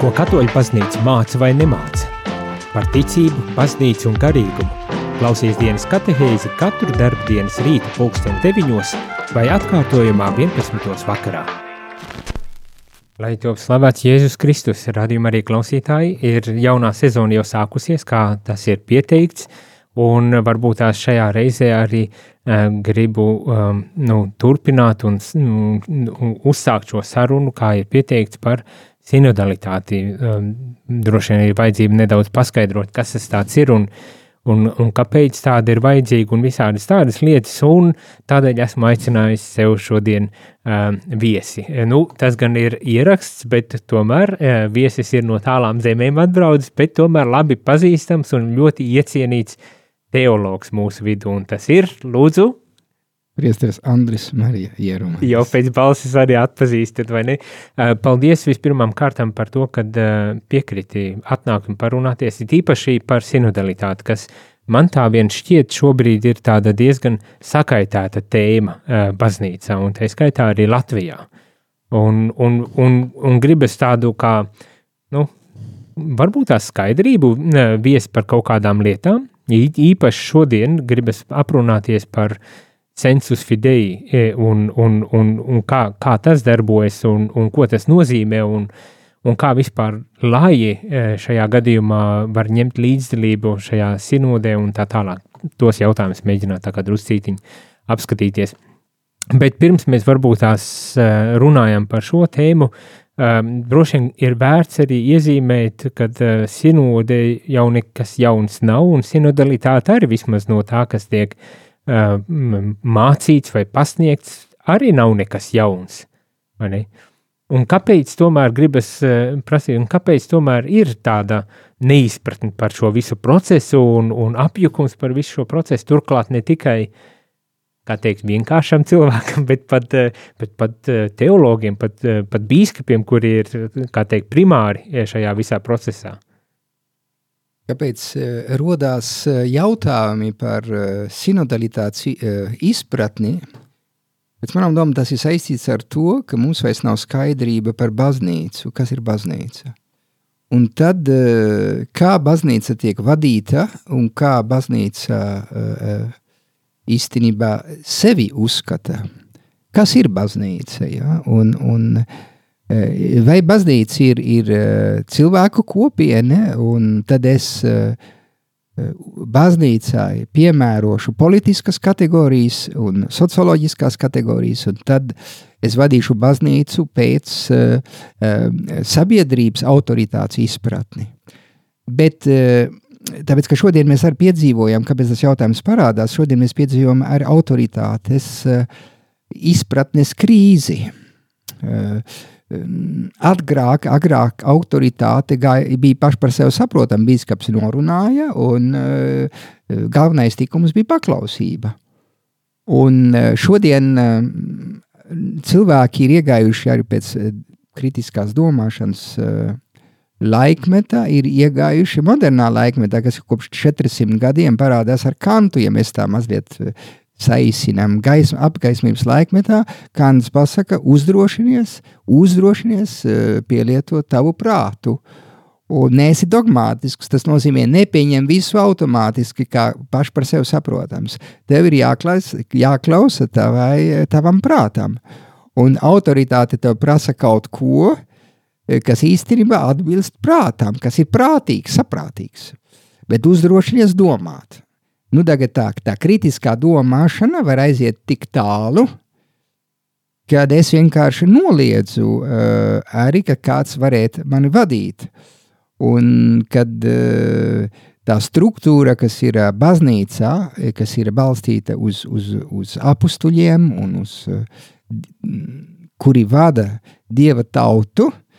Ko katoļu baznīca māca vai nemāca? Par ticību, baznīcu un garīgumu. Klausies dienas katehēzi katru darbu dienas rīta pulksten 9 vai atkārtojumā 11. vakarā. Lai top slavēts Jēzus Kristus, radījuma arī klausītāji, ir jaunā sezona jau sākusies, kā tas ir pieteikts, un varbūt tās šajā reizē arī uh, gribu um, nu, turpināt un, un uzsākt šo sarunu, kā ir pieteikts par sinodalitāti. Um, droši vien ir vajadzība nedaudz paskaidrot, kas tas ir un, un, un kāpēc tāda ir vajadzīga un visādas tādas lietas, un tādēļ esmu aicinājis sev šodien uh, viesi. Nu, tas gan ir ieraksts, bet tomēr uh, viesis ir no tālām zemēm atbraucis, bet tomēr labi pazīstams un ļoti iecienīts teologs mūsu vidū, un tas ir, lūdzu, Priesteris Andris Marija Ieruma. Jau pēc balsis arī atpazīstat, vai ne? Paldies vispirmām kārtām par to, kad piekriti atnākt un parunāties, it īpaši par sinodalitāti, kas man tā vien šķiet šobrīd ir tāda diezgan sakaitēta tēma baznīcā, un tā skaitā arī Latvijā. Un, un, un, un gribas tādu kā, nu, varbūt tā skaidrību vies par kaut kādām lietām, īpaši šodien gribas aprunāties par uh, sensus fidei e, un, un, un, un kā, kā tas darbojas un, un ko tas nozīmē un, un kā vispār lāji e, šajā gadījumā var ņemt līdzdalību šajā sinodē un tā tālāk. Tos jautājumus mēģināt tā kā druscītiņi apskatīties. Bet pirms mēs varbūt tās e, runājam par šo tēmu, droši vien ir vērts arī iezīmēt, ka sinode jau nekas jauns nav un sinodalitāte arī vismaz no tā, kas tiek uh, mācīts vai pasniegts, arī nav nekas jauns. Un kāpēc tomēr gribas prasīt, un kāpēc tomēr ir tāda neizpratne par šo visu procesu un, un apjukums par visu šo procesu? Turklāt ne tikai, kā teikt, vienkāršam cilvēkam, bet pat, bet pat teologiem, pat, pat bīskapiem, kuri ir, teikt, primāri šajā visā procesā. Kāpēc eh, rodās eh, jautājumi par eh, sinodalitātes izpratni? Pēc manām domām tas ir saistīts ar to, ka mums vairs nav skaidrība par baznīcu, kas ir baznīca. Un tad, kā baznīca tiek vadīta un kā baznīca īstenībā sevi uzskata, kas ir baznīca. Ja? Un, un, uh, vai baznīca ir, ir eh, cilvēku kopiena, un tad es eh, baznīcai piemērošu politiskas kategorijas un socioloģiskās kategorijas, un tad es vadīšu baznīcu pēc sabiedrības autoritātes izpratni. Bet tāpēc, ka šodien mēs arī piedzīvojam, kāpēc tas jautājums parādās, šodien mēs piedzīvojam arī autoritātes izpratnes krīzi. Uh, Agrāk, agrāk autoritāte bija paši par sevi saprotama. Bīskaps norunāja, un uh, galvenais tikums bija paklausība. Un uh, šodien uh, cilvēki ir iegājuši arī pēc kritiskās domāšanas laikmetā, ir iegājuši modernā laikmetā, kas kopš 400 gadiem parādās ar kantu, ja mēs tā mazliet saīsinām gaismu, apgaismības laikmetā, Kants pasaka, uzdrošinies, uzdrošinies eh, pielietot tavu prātu. Un neesi dogmātisks, tas nozīmē nepieņem visu automātiski, kā paši par sevi saprotams. Tev ir jāklaus, jāklausa tavai, tavam prātam. Un autoritāte tev prasa kaut ko, eh, kas īstenībā atbilst prātam, kas ir prātīgs, saprātīgs. Bet uzdrošinies domāt. Nu, tagad tā, tā kritiskā domāšana var aiziet tik tālu, kad es vienkārši noliedzu uh, arī, ka kāds varētu mani vadīt. Un kad uh, tā struktūra, kas ir uh, baznīcā, kas ir balstīta uz, uz, uz apstuļiem un uz, uh, kuri vada dieva tautu, uh,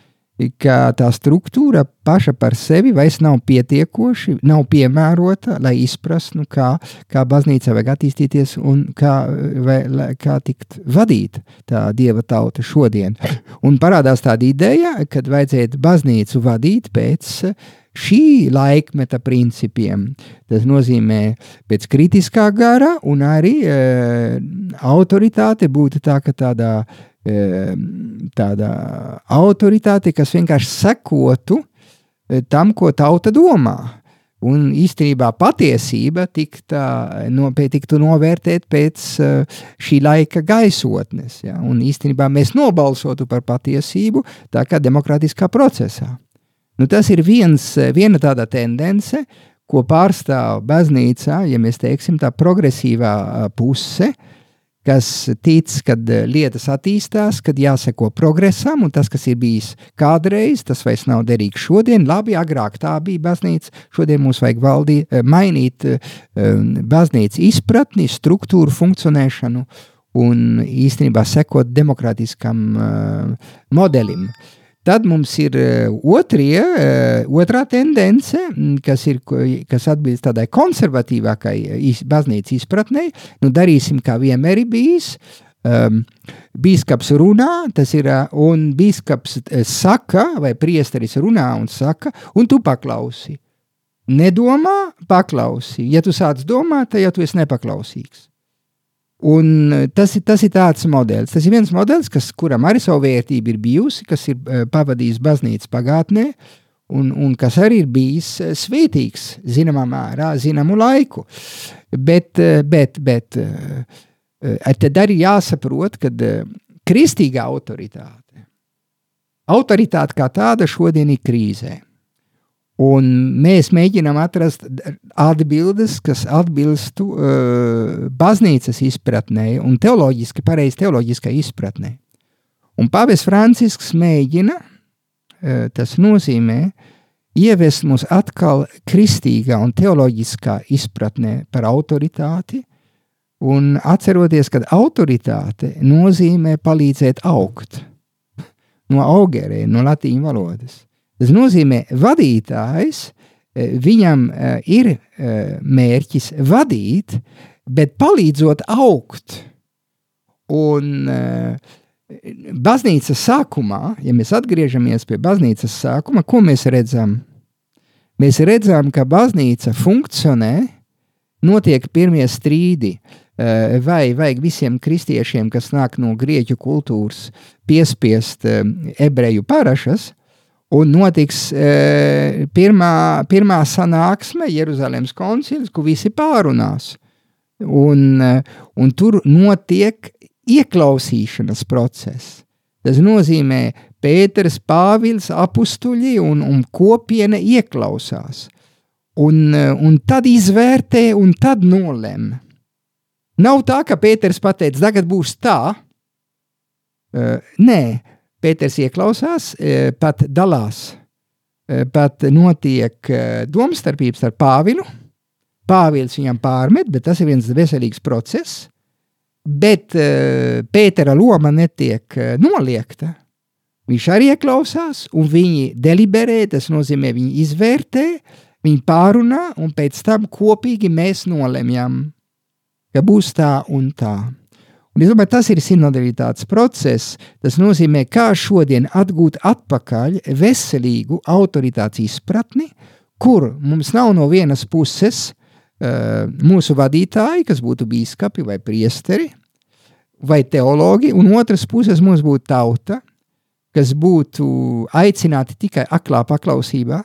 ka tā struktūra paša par sevi vairs nav pietiekoši, nav piemērota, lai izprastu, nu, kā, kā baznīca vajag attīstīties un kā, vai, kā tikt vadīta tā dieva tauta šodien. Un parādās tāda ideja, ka vajadzētu baznīcu vadīt pēc šī laikmeta principiem. Tas nozīmē pēc kritiskā gara un arī e, autoritāte būtu tā, ka tādā tāda autoritāte, kas vienkārši sekotu tam, ko tauta domā. Un īstenībā patiesība tikta, no, tiktu novērtēt pēc šī laika gaisotnes. Ja? Un īstenībā mēs nobalsotu par patiesību tā kā demokrātiskā procesā. Nu, tas ir viens, viena tāda tendence, ko pārstāv baznīcā, ja mēs teiksim tā progresīvā puse, uh, kas tic, ka eh, lietas attīstās, kad jāseko progresam, un tas, kas ir bijis kādreiz, tas vairs nav derīgs šodien. Labi, agrāk tā bija baznīca, šodien mums vajag valdī, eh, mainīt eh, baznīcas izpratni, struktūru, funkcionēšanu un īstenībā sekot demokrātiskam modelim. Uh, Tad mums ir eh, otrie, eh, otrā tendence, mm, kas, ir, kas atbilst tādai konservatīvākai eh, baznīcas izpratnei. Nu, darīsim, kā vienmēr ir bijis. Um, Bīskaps runā, tas ir, un bīskaps saka, vai priesteris runā un saka, un tu paklausi. Nedomā, paklausi. Ja tu sāc domāt, tad jau tu esi nepaklausīgs. Un eh, tas, ir, tas ir tāds modelis. Tas ir viens modelis, kas, kuram arī savu vērtību ir bijusi, kas ir uh, pavadījis baznīcas pagātnē, un, un kas arī ir bijis uh, svētīgs, zināmā mērā, zināmu laiku. Bet, bet, bet tad arī jāsaprot, ka kristīgā autoritāte, autoritāte kā tāda šodien ir krīzē. Un mēs mēģinām atrast atbildes, kas atbilstu uh, baznīcas izpratnē un teoloģiski, pareizi teoloģiskai izpratnē. Un Pāvils Francisks mēģina, uh, tas nozīmē, ievest mūs atkal kristīgā un teoloģiskā izpratnē par autoritāti, un atceroties, ka autoritāte nozīmē palīdzēt augt no augerē, no latīņu valodas. Tas nozīmē, vadītājs eh, viņam eh, ir eh, mērķis vadīt, bet palīdzot augt. Un baznīcas sākumā, ja mēs atgriežamies pie baznīcas sākuma, ko mēs redzam? Mēs redzam, ka baznīca funkcionē, notiek pirmie strīdi. Vai vajag visiem kristiešiem, kas nāk no grieķu kultūras, piespiest ebreju parašas, Un notiks e, pirmā, pirmā sanāksme, Jeruzalemes koncils, kur visi pārunās. Un, e, un tur notiek ieklausīšanas process. Tas nozīmē, Pēters, Pāvils, apstuļi un, un kopiena ieklausās. Un, e, un tad izvērtē, un tad nolem. Nav tā, ka Pēters pateica, tagad būs tā. Uh, nē, Pēters ieklausās, e, pat dalās, e, pat notiek e, domstarpības ar Pāvilu. Pāvils viņam pārmet, bet tas ir viens veselīgs process. Bet Pētera loma netiek noliekta. Viņš arī ieklausās, un viņi deliberē, tas nozīmē, viņi izvērtē, viņi pārunā, un pēc tam kopīgi mēs nolemjam, ka būs tā un tā. Un es domāju, tas ir sinodalitātes process. Tas nozīmē, kā šodien atgūt atpakaļ veselīgu autoritātes izpratni, kur mums nav no vienas puses uh, mūsu vadītāji, kas būtu bīskapi vai priesteri, vai teologi, un otras puses mums būtu tauta, kas būtu aicināti tikai aklā paklausībā,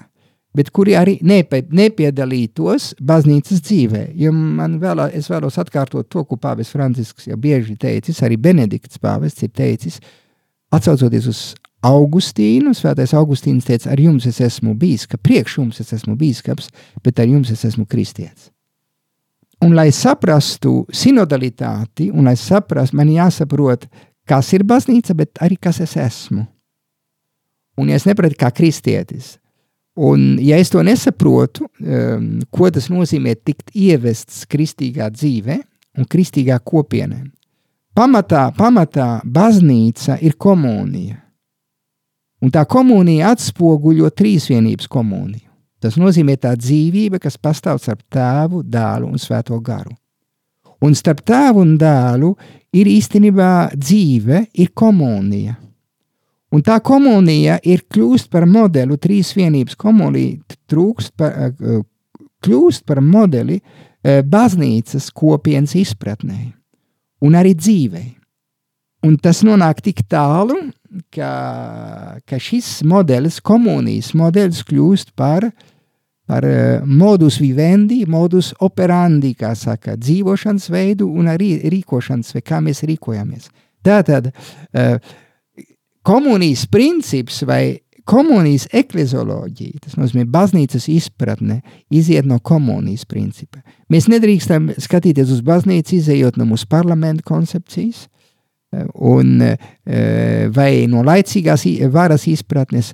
bet kuri arī nepie, nepiedalītos baznīcas dzīvē. Jo man vēlā, es vēlos atkārtot to, ko Pāvis Francisks jau bieži teicis, arī Benedikts Pāvests ir teicis, atsaucoties uz Augustīnu, svētais Augustīns teica, ar jums es esmu bīskaps, priekš jums es esmu bīskaps, bet ar jums es esmu kristietis. Un lai saprastu sinodalitāti, un lai saprastu, man jāsaprot, kas ir baznīca, bet arī kas es esmu. Un ja es nepratu kā kristietis, Un, ja es to nesaprotu, um, ko tas nozīmē tikt ievests kristīgā dzīvē un kristīgā kopienē, pamatā, pamatā baznīca ir komunija. Un tā komunija atspoguļo trīsvienības komuniju. Tas nozīmē tā dzīvība, kas pastāv starp tēvu, dēlu un svēto garu. Un starp tēvu un dēlu ir īstenībā dzīve, ir komunija. Un tā komunija ir kļūst par modeli, trīs vienības komunija trūkst par, eh, kļūst par modeli eh, baznīcas kopienas izpratnē un arī dzīvē. un tas nonāk tik tālu, ka, ka šis modelis, komunijas modelis, kļūst par, par modus vivendi, modus operandi, kā saka, dzīvošanas veidu un arī rīkošanas veidu, kā mēs rīkojamies. Tātad uh, komunijas princips vai komunijas eklezioloģija, tas nozīmē baznīcas izpratne, iziet no komunijas principa. Mēs nedrīkstam skatīties uz baznīcu, izējot no mūsu parlamenta koncepcijas, un, eh, vai no laicīgās varas izpratnes,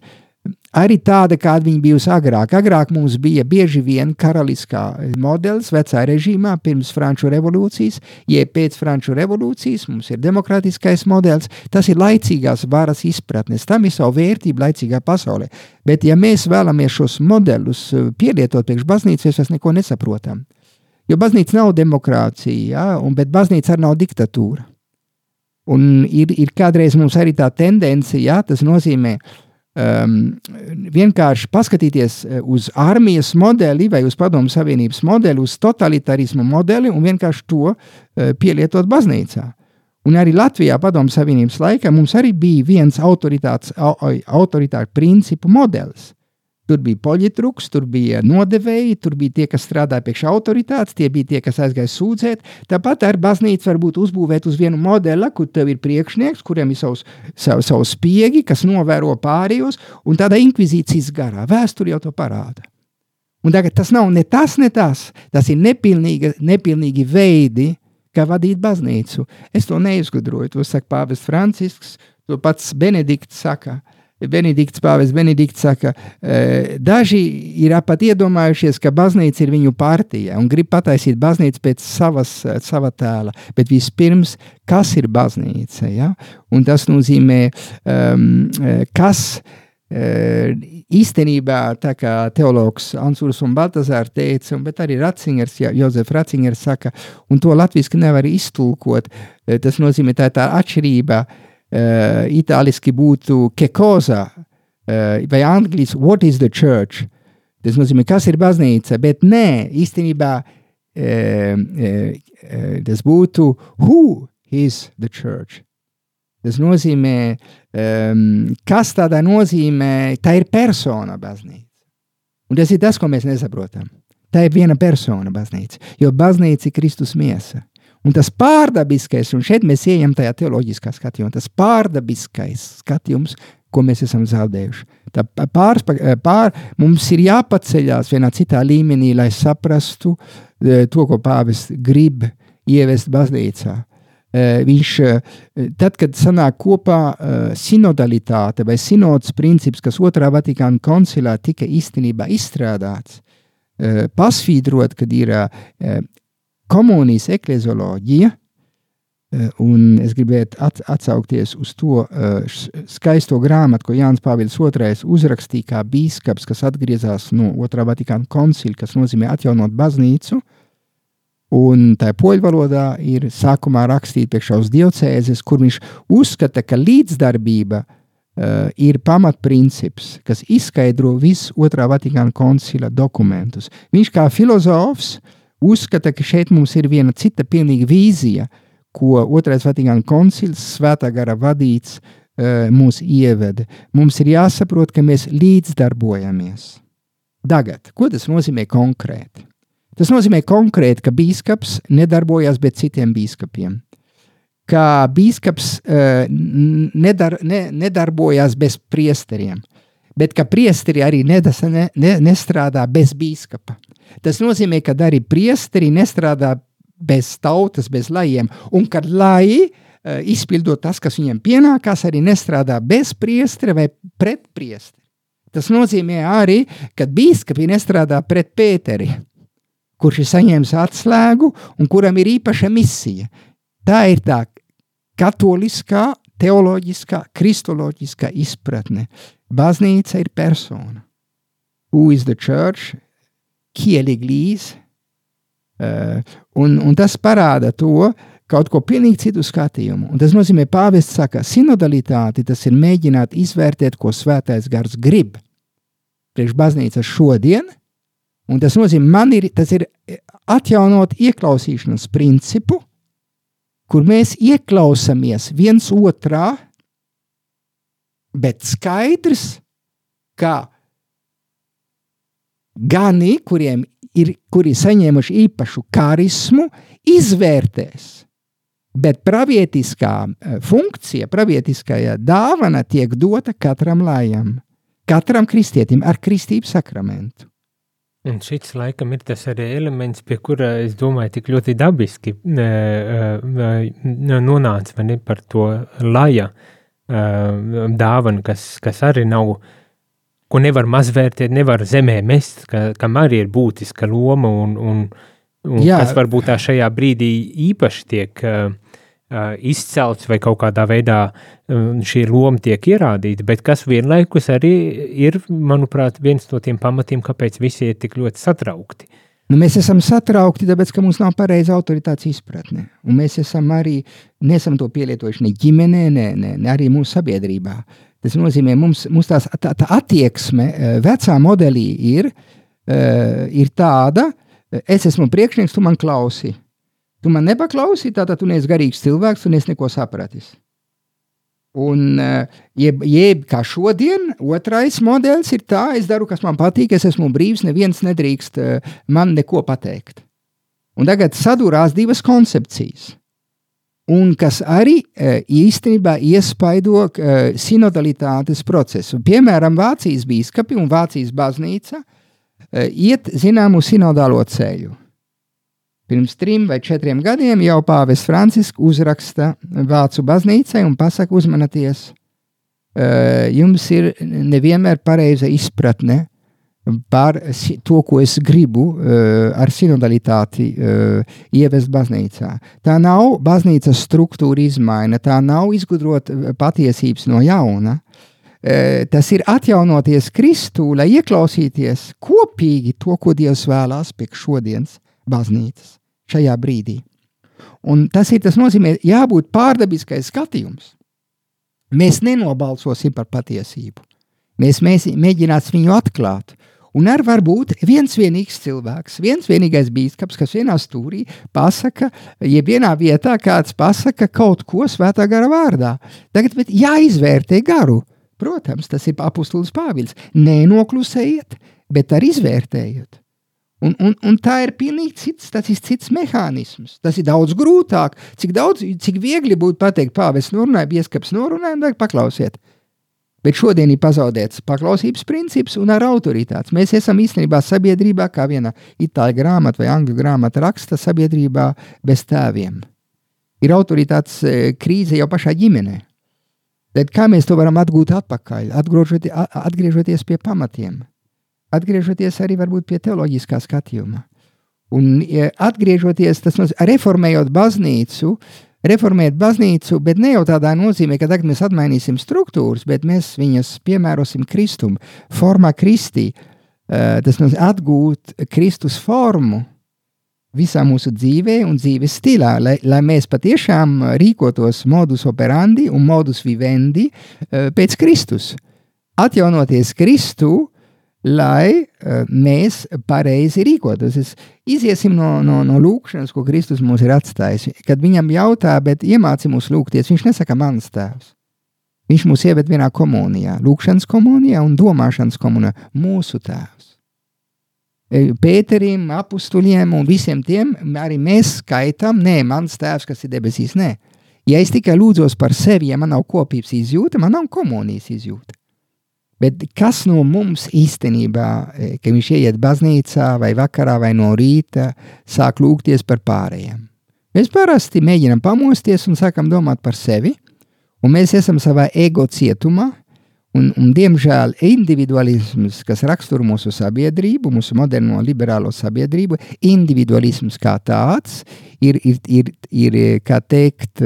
arī tāda, kāda viņa bijusi agrāk. Agrāk mums bija bieži vien karaliskā modelis vecā režīmā pirms Franču revolūcijas, jeb pēc Franču revolūcijas mums ir demokrātiskais modelis, tas ir laicīgās varas izpratnes, tam ir savu vērtību laicīgā pasaulē. Bet ja mēs vēlamies šos modelus eh, pielietot priekš baznīcas, mēs vairs neko nesaprotam. Jo baznīca nav demokrātija, ja, un, bet baznīca arī nav diktatūra. Un ir, ir kādreiz mums arī tā tendence, ja tas nozīmē um, vienkārši paskatīties uh, uz armijas modeli vai uz padomu savienības modeli, uz totalitarismu modeli un vienkārši to uh, pielietot baznīcā. Un arī Latvijā padomu savienības laikā mums arī bija viens autoritāts, autoritāru principu modelis – Tur bija poļitruks, tur bija nodevēji, tur bija tie, kas strādāja priekš autoritātes, tie bija tie, kas aizgāja sūdzēt. Tāpat ar baznīcu var būt uzbūvēta uz vienu modeli, kur tev ir priekšnieks, kuriem ir savs, sav, savs spiegi, kas novēro pārējos, un tādā inkvizīcijas garā. Vēsture jau to parāda. Un tagad tas nav ne tas, ne tas. Tas ir nepilnīgi, nepilnīgi veidi, kā vadīt baznīcu. Es to neizgudroju. To saka Pāvests Francisks, to pats Benedikts saka. Benedikts Pāvis Benedikts saka, e, daži ir pat iedomājušies, ka baznīca ir viņu partija un grib pataisīt baznīcu pēc savas, sava tēla, bet vispirms, kas ir baznīca, ja? un tas nozīmē, um, kas uh, īstenībā, tā kā teologs Ansurs un Baltazārs teica, bet arī Ratzingers, Jozef Ratzingers saka, un to latviski nevar iztulkot, tas nozīmē tā tā atšķirība, uh, uh, itāliski būtu che cosa, uh, vai angļuiski what is the church. Tas nozīmē, kas ir baznīca, bet nē, īstenībā uh, uh, tas būtu who is the church. Tas nozīmē, um, kas tādā nozīmē, tā ir persona baznīca. Un tas ir tas, ko mēs nesaprotam. Tā ir viena persona baznīca, jo baznīca ir Kristus miesa. Un tas pārdabiskais, un šeit mēs ejam tajā teoloģiskā skatījumā, tas pārdabiskais skatījums, ko mēs esam zaudējuši. Tā pārs, pār, mums ir jāpaceļās vienā citā līmenī, lai saprastu e, to, ko pāvis grib ievest baznīcā. E, viņš, e, tad, kad sanāk kopā sinodalitāte vai sinods princips, kas otrā Vatikāna koncilā tika īstenībā izstrādāts, pasvītrot, kad ir komunijas eklezioloģija, eh, un es gribētu atsaukties uz to eh, skaisto grāmatu, ko Jānis Pāvils II uzrakstīja kā bīskaps, kas atgriezās no otrā Vatikāna koncila, kas nozīmē atjaunot baznīcu. Un tā poļu valodā ir sākumā rakstīta priekšā uz diocēzes, kur viņš uzskata, ka līdzdarbība uh, ir pamatprincips, kas izskaidro visu otrā Vatikāna koncila dokumentus. Viņš kā filozofs uh, uzskata, ka šeit mums ir viena cita pilnīga vīzija, ko Otrais Vatikāna koncils, svētā gara vadīts, uh, mūs ieveda. Mums ir jāsaprot, ka mēs līdzdarbojamies. Tagad, ko tas nozīmē konkrēti? Tas nozīmē konkrēti, ka biskups nedarbojas bez citiem biskupiem. Ka biskups uh, nedar, ne, nedarbojas bez priesteriem, bet ka priesteri arī nedas, ne, ne, nestrādā bez biskupa. Tas nozīmē, ka arī priesteri nestrādā bez tautas, bez lajiem, un kad laji uh, izpildot tas, kas viņiem pienākās, arī nestrādā bez priestera vai pret priesteri. Tas nozīmē arī, ka biskupi nestrādā pret Pēteri, kurš ir saņēmis atslēgu un kuram ir īpaša misija. Tā ir tā katoliskā, teoloģiskā, kristoloģiskā izpratne. Baznīca ir persona. Who is the church? qui est l'Église. Uh, un, un tas parāda to kaut ko pilnīgi citu skatījumu. Un tas nozīmē, pāvests saka, sinodalitāte tas ir mēģināt izvērtēt, ko svētais gars grib priekš baznīcas šodien. Un tas nozīmē, man ir, tas ir atjaunot ieklausīšanas principu, kur mēs ieklausāmies viens otrā, bet skaidrs, ka gani, kuriem ir, kuri saņēmuši īpašu karismu, izvērtēs. Bet pravietiskā eh, funkcija, pravietiskā dāvana tiek dota katram lajam, katram kristietim ar kristību sakramentu. Un šis laikam ir tas arī elements, pie kura es domāju, tik ļoti dabiski nonāca man par to laja dāvanu, kas, kas arī nav ko nevar mazvērtēt, nevar zemē mest, ka, kam arī ir būtiska loma un, un, un Jā. kas varbūt tā šajā brīdī īpaši tiek uh, uh, izcelts vai kaut kādā veidā uh, šī loma tiek ierādīta, bet kas vienlaikus arī ir, manuprāt, viens no tiem pamatiem, kāpēc visi ir tik ļoti satraukti. Nu, mēs esam satraukti, tāpēc, ka mums nav pareiza autoritātes izpratne. Un mēs esam arī, nesam to pielietojuši ne ģimenē, ne, ne, ne arī mūsu sabiedrībā. Tas nozīmē, mums, mums tās, tā, tā attieksme eh, vecā modelī ir, eh, ir tāda, es esmu priekšnieks, tu man klausi. Tu man nepaklausīji, tātad tu neesi garīgs cilvēks, tu neesi neko sapratis. Un, eh, jeb, jeb kā šodien, otrais modelis ir tā, es daru, kas man patīk, es esmu brīvs, neviens nedrīkst man neko pateikt. Un tagad sadūrās divas koncepcijas un kas arī e, īstenībā iespaido sinodalitātes procesu. Piemēram, Vācijas biskupi un Vācijas baznīca iet zināmu sinodālo ceļu. Pirms trim vai četriem gadiem jau Pāvests Francisks uzraksta Vācu baznīcai un pasaka, uzmanieties, jums ir nevienmēr pareiza izpratne par to, ko es gribu ar sinodalitāti ievest baznīcā. Tā nav baznīcas struktūra izmaiņa, tā nav izgudrot patiesības no jauna. Tas ir atjaunoties Kristū, lai ieklausīties kopīgi to, ko Dievs vēlās priekš šodienas baznīcas šajā brīdī. Un tas ir tas nozīmē, jābūt pārdabiskai skatījums. Mēs nenobalsosim par patiesību. Mēs, mēs mēģināsim viņu atklāt. Un ar varbūt viens vienīgs cilvēks, viens vienīgais bīskaps, kas vienā stūrī pasaka, jeb vienā vietā kāds pasaka kaut ko svētā gara vārdā. Tagad jāizvērtē garu. Protams, tas ir apustulis Pāvils. Nenoklusējiet, bet arī izvērtējiet. Un, un, un tā ir pilnīgi cits, tas ir cits mehānisms. Tas ir daudz grūtāk. Cik, daudz, cik viegli būtu pateikt, pāvis norunāja, bieskaps norunāja, un tagad paklausiet. Bet šodien ir pazaudēts paklausības princips un ar autoritātes. Mēs esam īstenībā sabiedrībā, kā viena itāļu grāmata vai angļu grāmata raksta, sabiedrībā bez tēviem. Ir autoritātes e, krīze jau pašā ģimenē. Bet kā mēs to varam atgūt atpakaļ, atgriežoties pie pamatiem, atgriežoties arī pie teoloģiskā skatījuma. Un atgriežoties, tas nozīmē, reformējot baznīcu, reformēt baznīcu, bet ne jau tādā nozīmē, ka tagad mēs atmainīsim struktūras, bet mēs viņas piemērosim Kristum, formā Kristī. Tas nozīmē atgūt Kristus formu visā mūsu dzīvē un dzīves stilā, lai, lai mēs patiešām rīkotos modus operandi un modus vivendi pēc Kristus. Atjaunoties Kristu, lai uh, mēs pareizi rīkotos. Es iziesim no, no, no lūkšanas, ko Kristus mums ir atstājis. Kad viņam jautā, bet iemāci mūs lūgties, viņš nesaka mans tēvs. Viņš mūs ieved vienā komunijā, lūkšanas komunijā un domāšanas komunijā, mūsu tēvs. E, Pēterim, apstuļiem un visiem tiem arī mēs skaitām, nē, mans tēvs, kas ir debesīs, nē. Ja es tikai lūdzos par sevi, ja man nav kopības izjūta, man nav komunijas izjūta. Bet kas no mums īstenībā, e, kad viņš ieiet baznīcā vai vakarā vai no rīta, sāk lūgties par pārējiem? Mēs parasti mēģinām pamosties un sākam domāt par sevi, un mēs esam savā ego cietumā, un, un diemžēl individualisms, kas raksturo mūsu sabiedrību, mūsu moderno liberālo sabiedrību, individualisms kā tāds ir, ir, ir, ir kā teikt,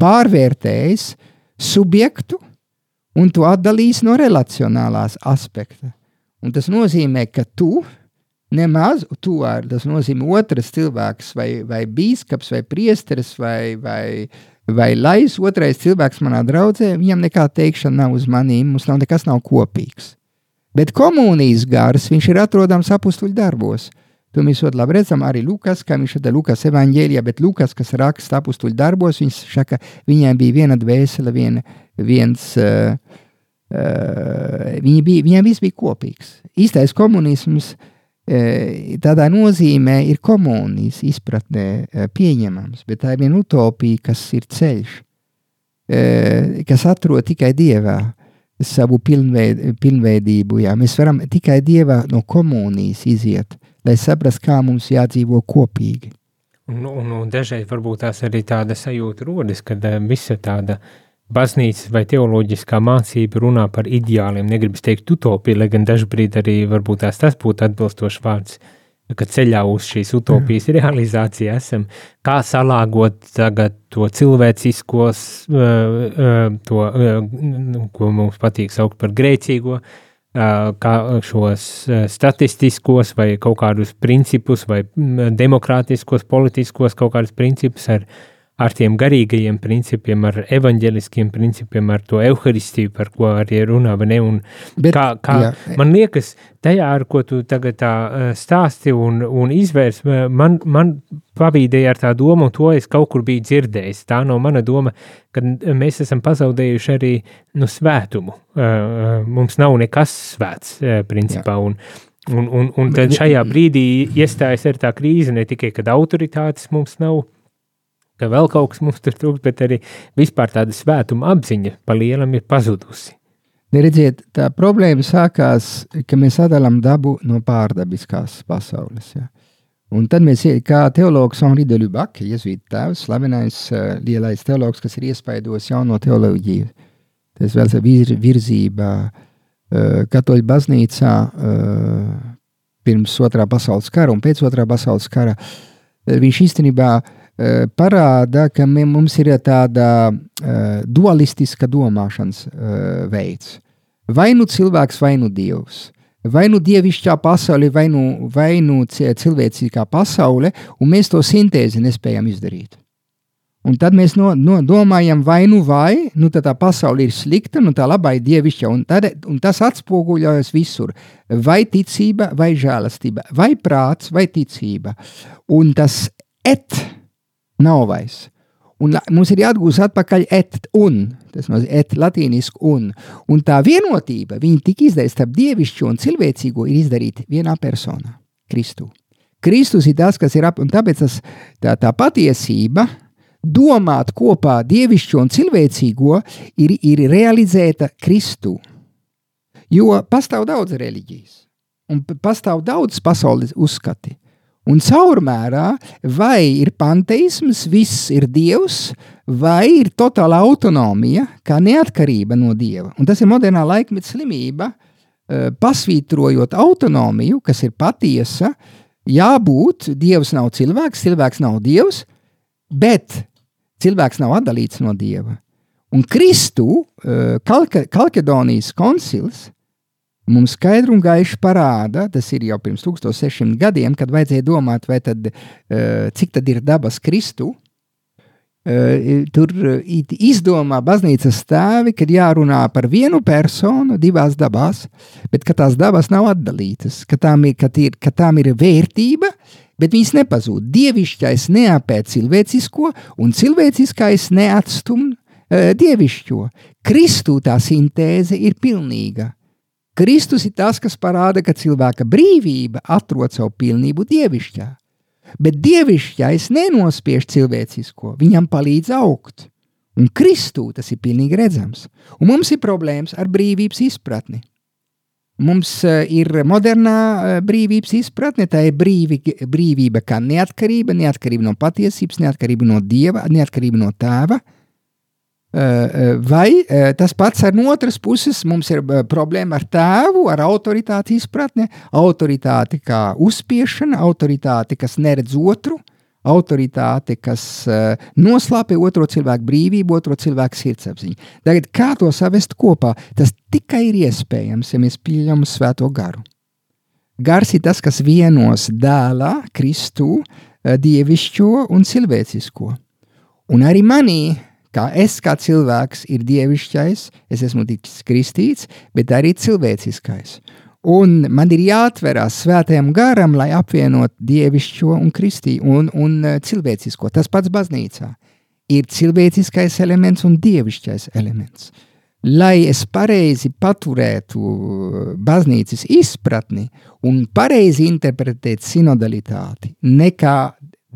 pārvērtējis subjektu, un tu atdalīsi no relacionālās aspekta. Un tas nozīmē, ka tu nemaz, tu ar, tas nozīmē otrs cilvēks, vai, vai bīskaps, vai priesteris, vai, vai, vai lais otrais cilvēks manā draudzē, viņam nekā teikšana nav uz manīm, mums nav nekas nav kopīgs. Bet komunijas gars, viņš ir atrodams apustuļu darbos. To mēs ļoti labi redzam arī Lukas, kā viņš šeit Lukas evaņģēlijā, bet Lukas, kas raksta apustuļu darbos, viņš saka, viņiem bija viena dvēsele, viena, viens, uh, uh, viņi bija, viņiem viss bija kopīgs. Īstais komunisms uh, tādā nozīmē ir komunijas izpratnē uh, pieņemams, bet tā ir viena utopija, kas ir ceļš, uh, kas atrod tikai Dievā savu pilnveid, pilnveidību. Jā. Mēs varam tikai Dievā no komunijas iziet, lai saprastu, kā mums jādzīvo kopīgi. Un, un, un dažreiz varbūt tās arī tāda sajūta rodas, kad uh, visa tāda baznīcas vai teoloģiskā mācība runā par ideāliem, negribas teikt utopiju, lai gan dažbrīd arī varbūt tās tas būtu atbilstošs vārds. Ka ceļā uz šīs utopijas mm. realizāciju esam, kā salāgot tagad to cilvēciskos, to, ko mums patīk saukt par grēcīgo, kā šos statistiskos vai kaut kādus principus vai demokrātiskos, politiskos kaut kādus principus ar ar tiem garīgajiem principiem, ar evaņģeliskiem principiem, ar to evaharistiju, par ko arī runā. Un Bet, kā, kā, jā. man liekas, tajā, ar ko tu tagad tā stāsti un, un izvērs, man, man pavīdēja ar tā domu, un to es kaut kur biju dzirdējis. Tā nav mana doma, ka mēs esam pazaudējuši arī nu, svētumu. Mums nav nekas svēts, principā. Jā. Un, Un, un, un tad šajā brīdī iestājas ar tā krīze ne tikai, kad autoritātes mums nav, ka vēl kaut kas mums tur trūkst, bet arī vispār tāda svētuma apziņa pa lielam ir pazudusi. Redziet, tā problēma sākās, ka mēs sadalām dabu no pārdabiskās pasaules. Ja. Un tad mēs, kā teologs Henri de Lubac, jēzuīta tēvs, slavenais uh, lielais teologs, kas ir iespaidos jauno teoloģiju, tas vēl ir virzība uh, katoļu baznīcā uh, pirms otrā pasaules kara un pēc otrā pasaules kara, viņš īstenībā uh, Eh, parāda, ka mums ir tāda uh, dualistiska domāšanas uh, veids. Vai nu cilvēks, vai nu dievs. Vai nu dievišķā pasaule, vai nu, vai nu cilvēcīgā pasaule, un mēs to sintēzi nespējam izdarīt. Un tad mēs no, no, domājam, vai nu vai, nu tā pasaule ir slikta, nu tā labā ir dievišķa, un, tad, un tas atspoguļojas visur. Vai ticība, vai žēlastība, vai prāts, vai ticība. Un tas et nav vairs. Un mums ir jāatgūst atpakaļ et un, tas nozīmē et latīnisku un. Un tā vienotība, viņa tika izdarīta starp dievišķo un cilvēcīgo, ir izdarīta vienā personā - Kristu. Kristus ir tas, kas ir ap, un tāpēc tas, tā, tā patiesība, domāt kopā dievišķo un cilvēcīgo, ir, ir realizēta Kristu. Jo pastāv daudz reliģijas, un pastāv daudz pasaules uzskati. Un caurmērā vai ir panteisms, viss ir dievs, vai ir totāla autonomija, kā neatkarība no dieva. Un tas ir modernā laikmeta slimība, eh, pasvītrojot autonomiju, kas ir patiesa, jābūt, dievs nav cilvēks, cilvēks nav dievs, bet cilvēks nav atdalīts no dieva. Un Kristu, eh, Kalke, Kalkedonijas koncils, mums skaidri un gaiši parāda, tas ir jau pirms 1600 gadiem, kad vajadzēja domāt, tad, uh, cik tad ir dabas Kristu. Uh, tur izdomā baznīcas stāvi, kad jārunā par vienu personu divās dabās, bet ka tās dabas nav atdalītas, ka tām ir, ka ir, ka tām ir vērtība, bet viņas nepazūd. Dievišķais neapēd cilvēcisko, un cilvēciskais neatstum dievišķo. Kristu tā sintēze ir pilnīga. Kristus ir tas, kas parāda, ka cilvēka brīvība atrod savu pilnību dievišķā. Bet dievišķais nenospiež cilvēcisko, viņam palīdz augt. Un Kristū tas ir pilnīgi redzams. Un mums ir problēmas ar brīvības izpratni. Mums uh, ir modernā uh, brīvības izpratne, tā ir brīvi, brīvība kā neatkarība, neatkarība no patiesības, neatkarība no dieva, neatkarība no tēva. Uh, Eh, eh, vai eh, tas pats ar otras puses mums ir problēma ar tēvu, ar autoritāti izpratni, autoritāti kā uzspiešana, autoritāti, kas neredz otru, autoritāte, kas noslēpj otro cilvēku brīvību, otro cilvēku sirdsapziņu. Tagad, kā to savest kopā, tas tikai ir iespējams, ja mēs pieņemam svēto garu. Gars ir tas, kas vienos dēlā, Kristu, dievišķo un cilvēcisko. Un arī manī kā es kā cilvēks ir dievišķais, es esmu ticis kristīts, bet arī cilvēciskais. Un man ir jāatverās svētajam garam, lai apvienot dievišķo un kristī un, un uh, cilvēcisko. Tas pats baznīcā ir cilvēciskais elements un dievišķais elements. Lai es pareizi paturētu baznīcas izpratni un pareizi interpretētu sinodalitāti, nekā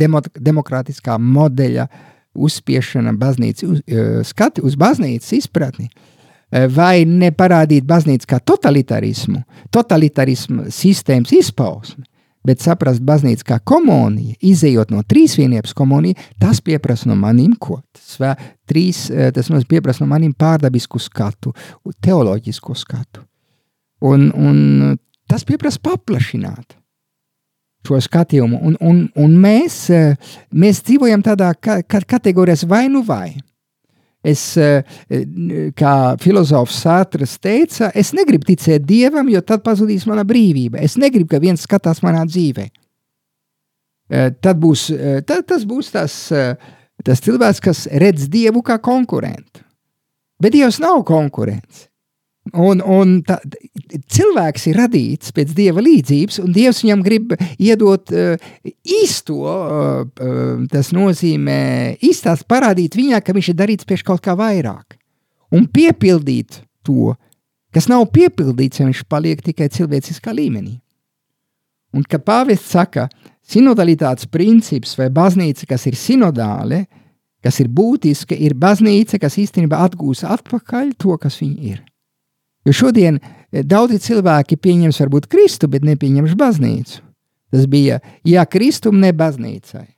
demokrātiskā modeļa uzspiešana baznīcas uz, uh, skati uz baznīcas izpratni, uh, vai neparādīt baznīcu kā totalitarismu, totalitarismu sistēmas izpausmi, bet saprast baznīcu kā komunija, izējot no trīsvienības komunija, tas pieprasa no maniem ko? Svē, trīs, uh, tas mums pieprasa no maniem pārdabisku skatu, teoloģisku skatu. Un, un tas pieprasa paplašināt šo skatījumu. Un, un, un mēs, eh, mēs dzīvojam tādā ka, ka, kategorijā vai nu vai. Es, eh, kā filozofs Sātras teica, es negribu ticēt dievam, jo tad pazudīs mana brīvība. Es negribu, ka viens skatās manā dzīvē. Eh, tad būs, tad, tas būs tas, tas cilvēks, kas redz dievu kā konkurentu. Bet dievs nav konkurents. Un, un tā, cilvēks ir radīts pēc dieva līdzības, un dievs viņam grib iedot uh, īsto, uh, tas nozīmē, īstās parādīt viņā, ka viņš ir darīts pie kaut kā vairāk. Un piepildīt to, kas nav piepildīts, ja viņš paliek tikai cilvēciskā līmenī. Un kad pāvests saka, sinodalitātes princips vai baznīca, kas ir sinodāle, kas ir būtiska, ir baznīca, kas īstenībā atgūs atpakaļ to, kas viņa ir. Jo šodien eh, daudzi cilvēki pieņems varbūt Kristu, bet nepieņems baznīcu. Tas bija jā, Kristum, ne baznīcai.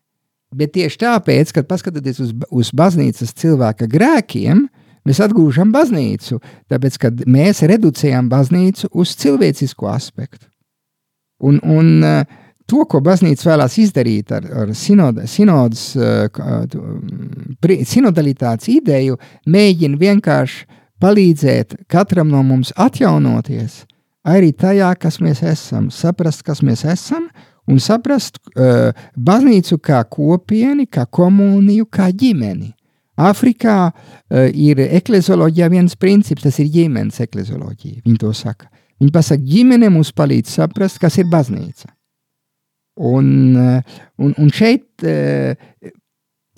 Bet tieši tāpēc, kad paskatāties uz, uz baznīcas cilvēka grēkiem, mēs atgūstam baznīcu, tāpēc, kad mēs reducējam baznīcu uz cilvēcisko aspektu. Un, un eh, to, ko baznīca vēlās izdarīt ar, ar sinoda, sinodas, eh, sinodalitātes ideju, mēģina vienkārši palīdzēt katram no mums atjaunoties arī tajā, kas mēs esam, saprast, kas mēs esam, un saprast uh, baznīcu kā kopieni, kā komuniju, kā ģimeni. Āfrikā uh, ir eklezioloģijā viens princips, tas ir ģimenes eklezioloģija. Viņi to saka. Viņi pasaka, ģimene mums palīdz saprast, kas ir baznīca. Un, uh, un, un šeit uh,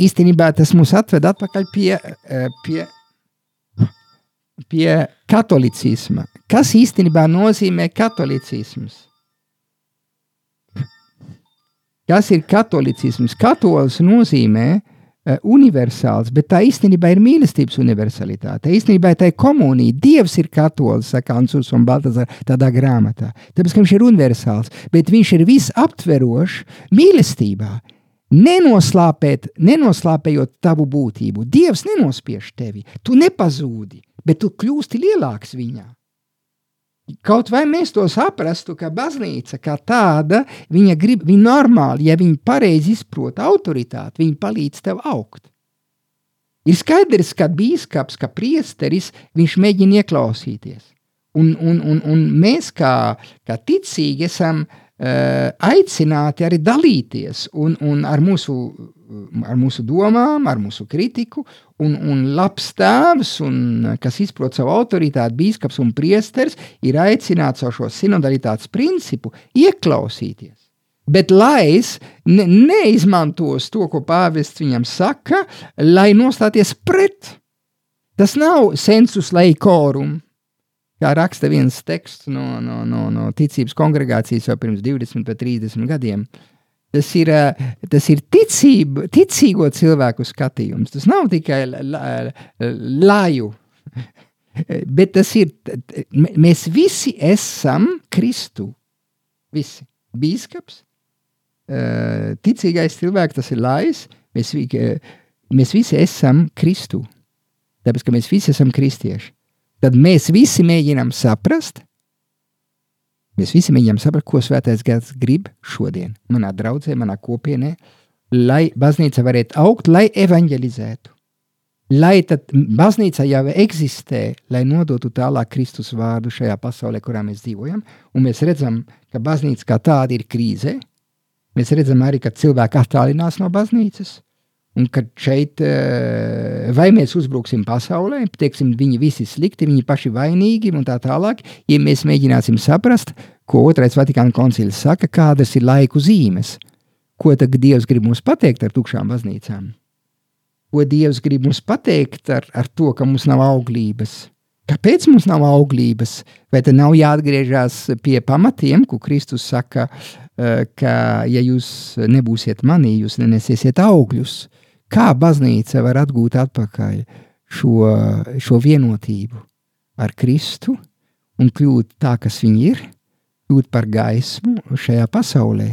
īstenībā tas mūs atved atpakaļ pie, uh, pie pie katolicisma. Kas īstenībā nozīmē katolicisms? Kas ir katolicisms? Katolis nozīmē uh, universāls, bet tā īstenībā ir mīlestības universalitāte. Īstenībā tā ir komunija. Dievs ir katolis, saka Ansurs un Baltazar tādā grāmatā. Tāpēc, ka viņš ir universāls, bet viņš ir visaptverošs mīlestībā. Nenoslāpēt, nenoslāpējot tavu būtību. Dievs nenospiež tevi, tu nepazūdi bet tu kļūsti lielāks viņā. Kaut vai mēs to saprastu, ka baznīca kā tāda, viņa grib, viņa normāli, ja viņa pareizi izprot autoritāti, viņa palīdz tev augt. Ir skaidrs, ka bīskaps, ka priesteris, viņš mēģina ieklausīties. Un, un, un, un mēs kā, kā ticīgi esam uh, aicināti arī dalīties un, un ar mūsu ar mūsu domām, ar mūsu kritiku, un, un labs tēvs, un, kas izprot savu autoritāti, bīskaps un priesteris, ir aicināts ar šo sinodalitātes principu ieklausīties. Bet lais ne, neizmantos to, ko pāvests viņam saka, lai nostāties pret. Tas nav sensus laikorum, kā raksta viens teksts no, no, no, no ticības kongregācijas jau pirms 20 vai 30 gadiem. Tas ir, eh, tas ir ticība, ticīgo cilvēku skatījums. Tas nav tikai laju, bet tas ir, mēs visi esam Kristu. Visi. Bīskaps, eh, ticīgais cilvēks, tas ir lais, mēs, mēs visi esam Kristu. Tāpēc, ka mēs visi esam kristieši. Tad mēs visi mēģinām saprast, Mēs visi mēģinām saprast, ko svētais gars grib šodien, manā draudzē, manā kopienē, lai baznīca varētu augt, lai evanģelizētu. Lai tad baznīca jau eksistē, lai nodotu tālāk Kristus vārdu šajā pasaulē, kurā mēs dzīvojam, un mēs redzam, ka baznīca kā tāda ir krīzē. Mēs redzam arī, ka cilvēki attālinās no baznīcas, Un kad šeit, eh, vai mēs uzbruksim pasaulē, teiksim, viņi visi slikti, viņi paši vainīgi un tā tālāk, ja mēs mēģināsim saprast, ko otrais Vatikāna koncils saka, kādas ir laiku zīmes, ko tad Dievs grib mums pateikt ar tukšām baznīcām, ko Dievs grib mums pateikt ar, ar to, ka mums nav auglības, Kāpēc mums nav auglības? Vai tad nav jāatgriežas pie pamatiem, ko Kristus saka, eh, ka, ja jūs nebūsiet manī, jūs nenesiet augļus? Kā baznīca var atgūt atpakaļ šo, šo vienotību ar Kristu un kļūt tā, kas viņi ir, kļūt par gaismu šajā pasaulē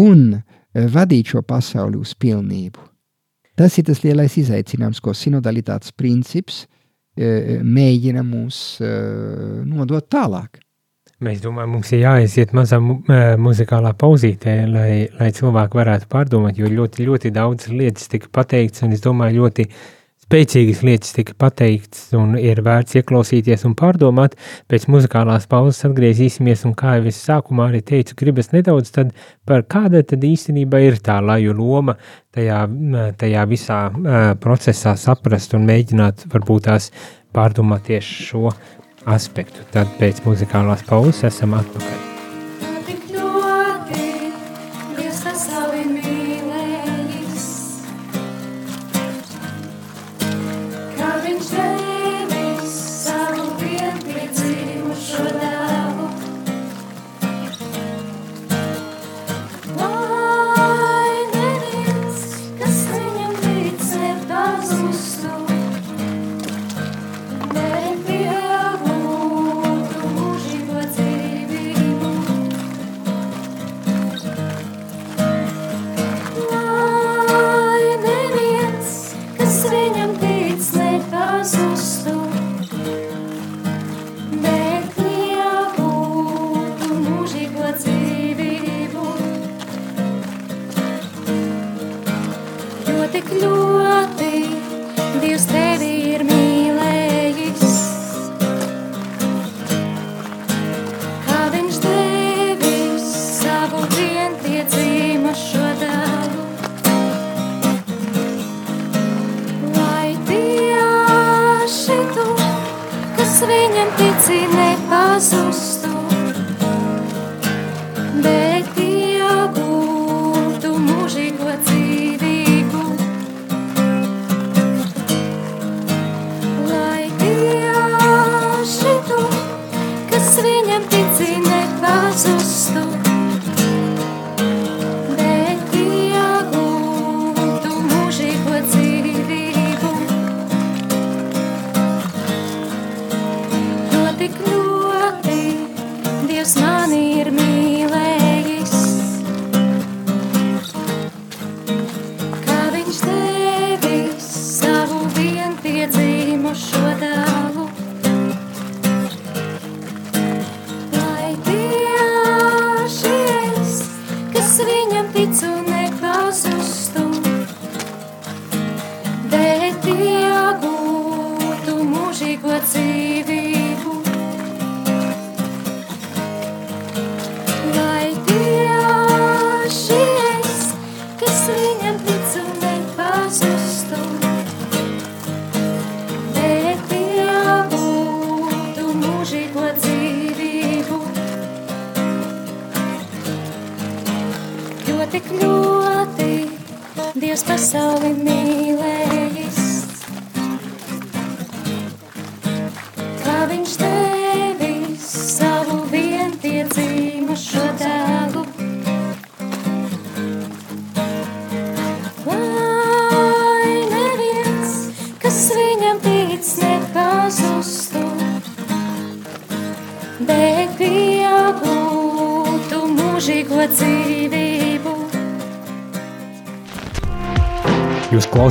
un eh, vadīt šo pasauli uz pilnību? Tas ir tas lielais izaicinājums, ko sinodalitātes princips mēģina mūs nodot tālāk. Mēs domājam, mums ir jāaiziet mazā muzikālā pauzītē, lai, lai cilvēki varētu pārdomāt, jo ļoti, ļoti daudz lietas tika pateikts, un es domāju, ļoti spēcīgas lietas tika pateikts, un ir vērts ieklausīties un pārdomāt. Pēc muzikālās pauzes atgriezīsimies, un kā jau es sākumā arī teicu, gribas nedaudz par kāda tad īstenībā ir tā laju loma tajā, tajā visā procesā saprast un mēģināt varbūt tās pārdomāt tieši šo aspektu. Tad pēc muzikālās pauzes esam atpakaļ.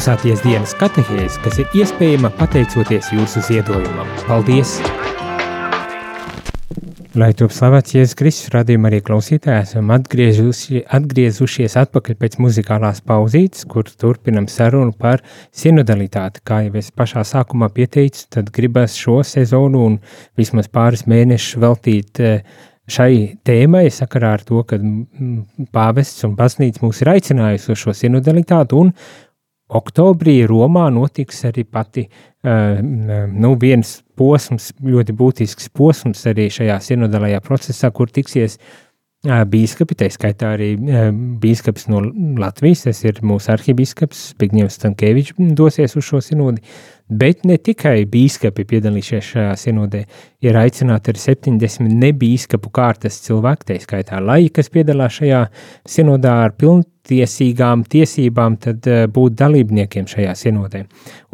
Klausāties dienas katehēs, kas ir iespējama pateicoties jūsu ziedojumam. Paldies! Lai top slavēts Jēzus Kristus, radījuma arī klausītāji, esam atgriezuši, atgriezušies atpakaļ pēc muzikālās pauzītes, kur turpinam sarunu par sinodalitāti. Kā jau es pašā sākumā pieteicu, tad gribas šo sezonu un vismaz pāris mēnešus veltīt uh, šai tēmai sakarā ar to, ka pāvests un baznīca mūs ir aicinājusi uz šo sinodalitāti un oktobrī Romā notiks arī pati uh, nu, viens posms, ļoti būtisks posms arī šajā sinodālajā procesā, kur tiksies uh, bīskapi, tā skaitā arī uh, bīskaps no Latvijas, tas ir mūsu arhibīskaps Zbigņevs Stankēvičs dosies uz šo sinodi, bet ne tikai bīskapi piedalīsies šajā sinodē, ir aicināti arī 70 nebīskapu kārtas cilvēki, tā skaitā lai, kas piedalās šajā sinodā ar pilnu tiesīgām tiesībām tad uh, būt dalībniekiem šajā sinodē.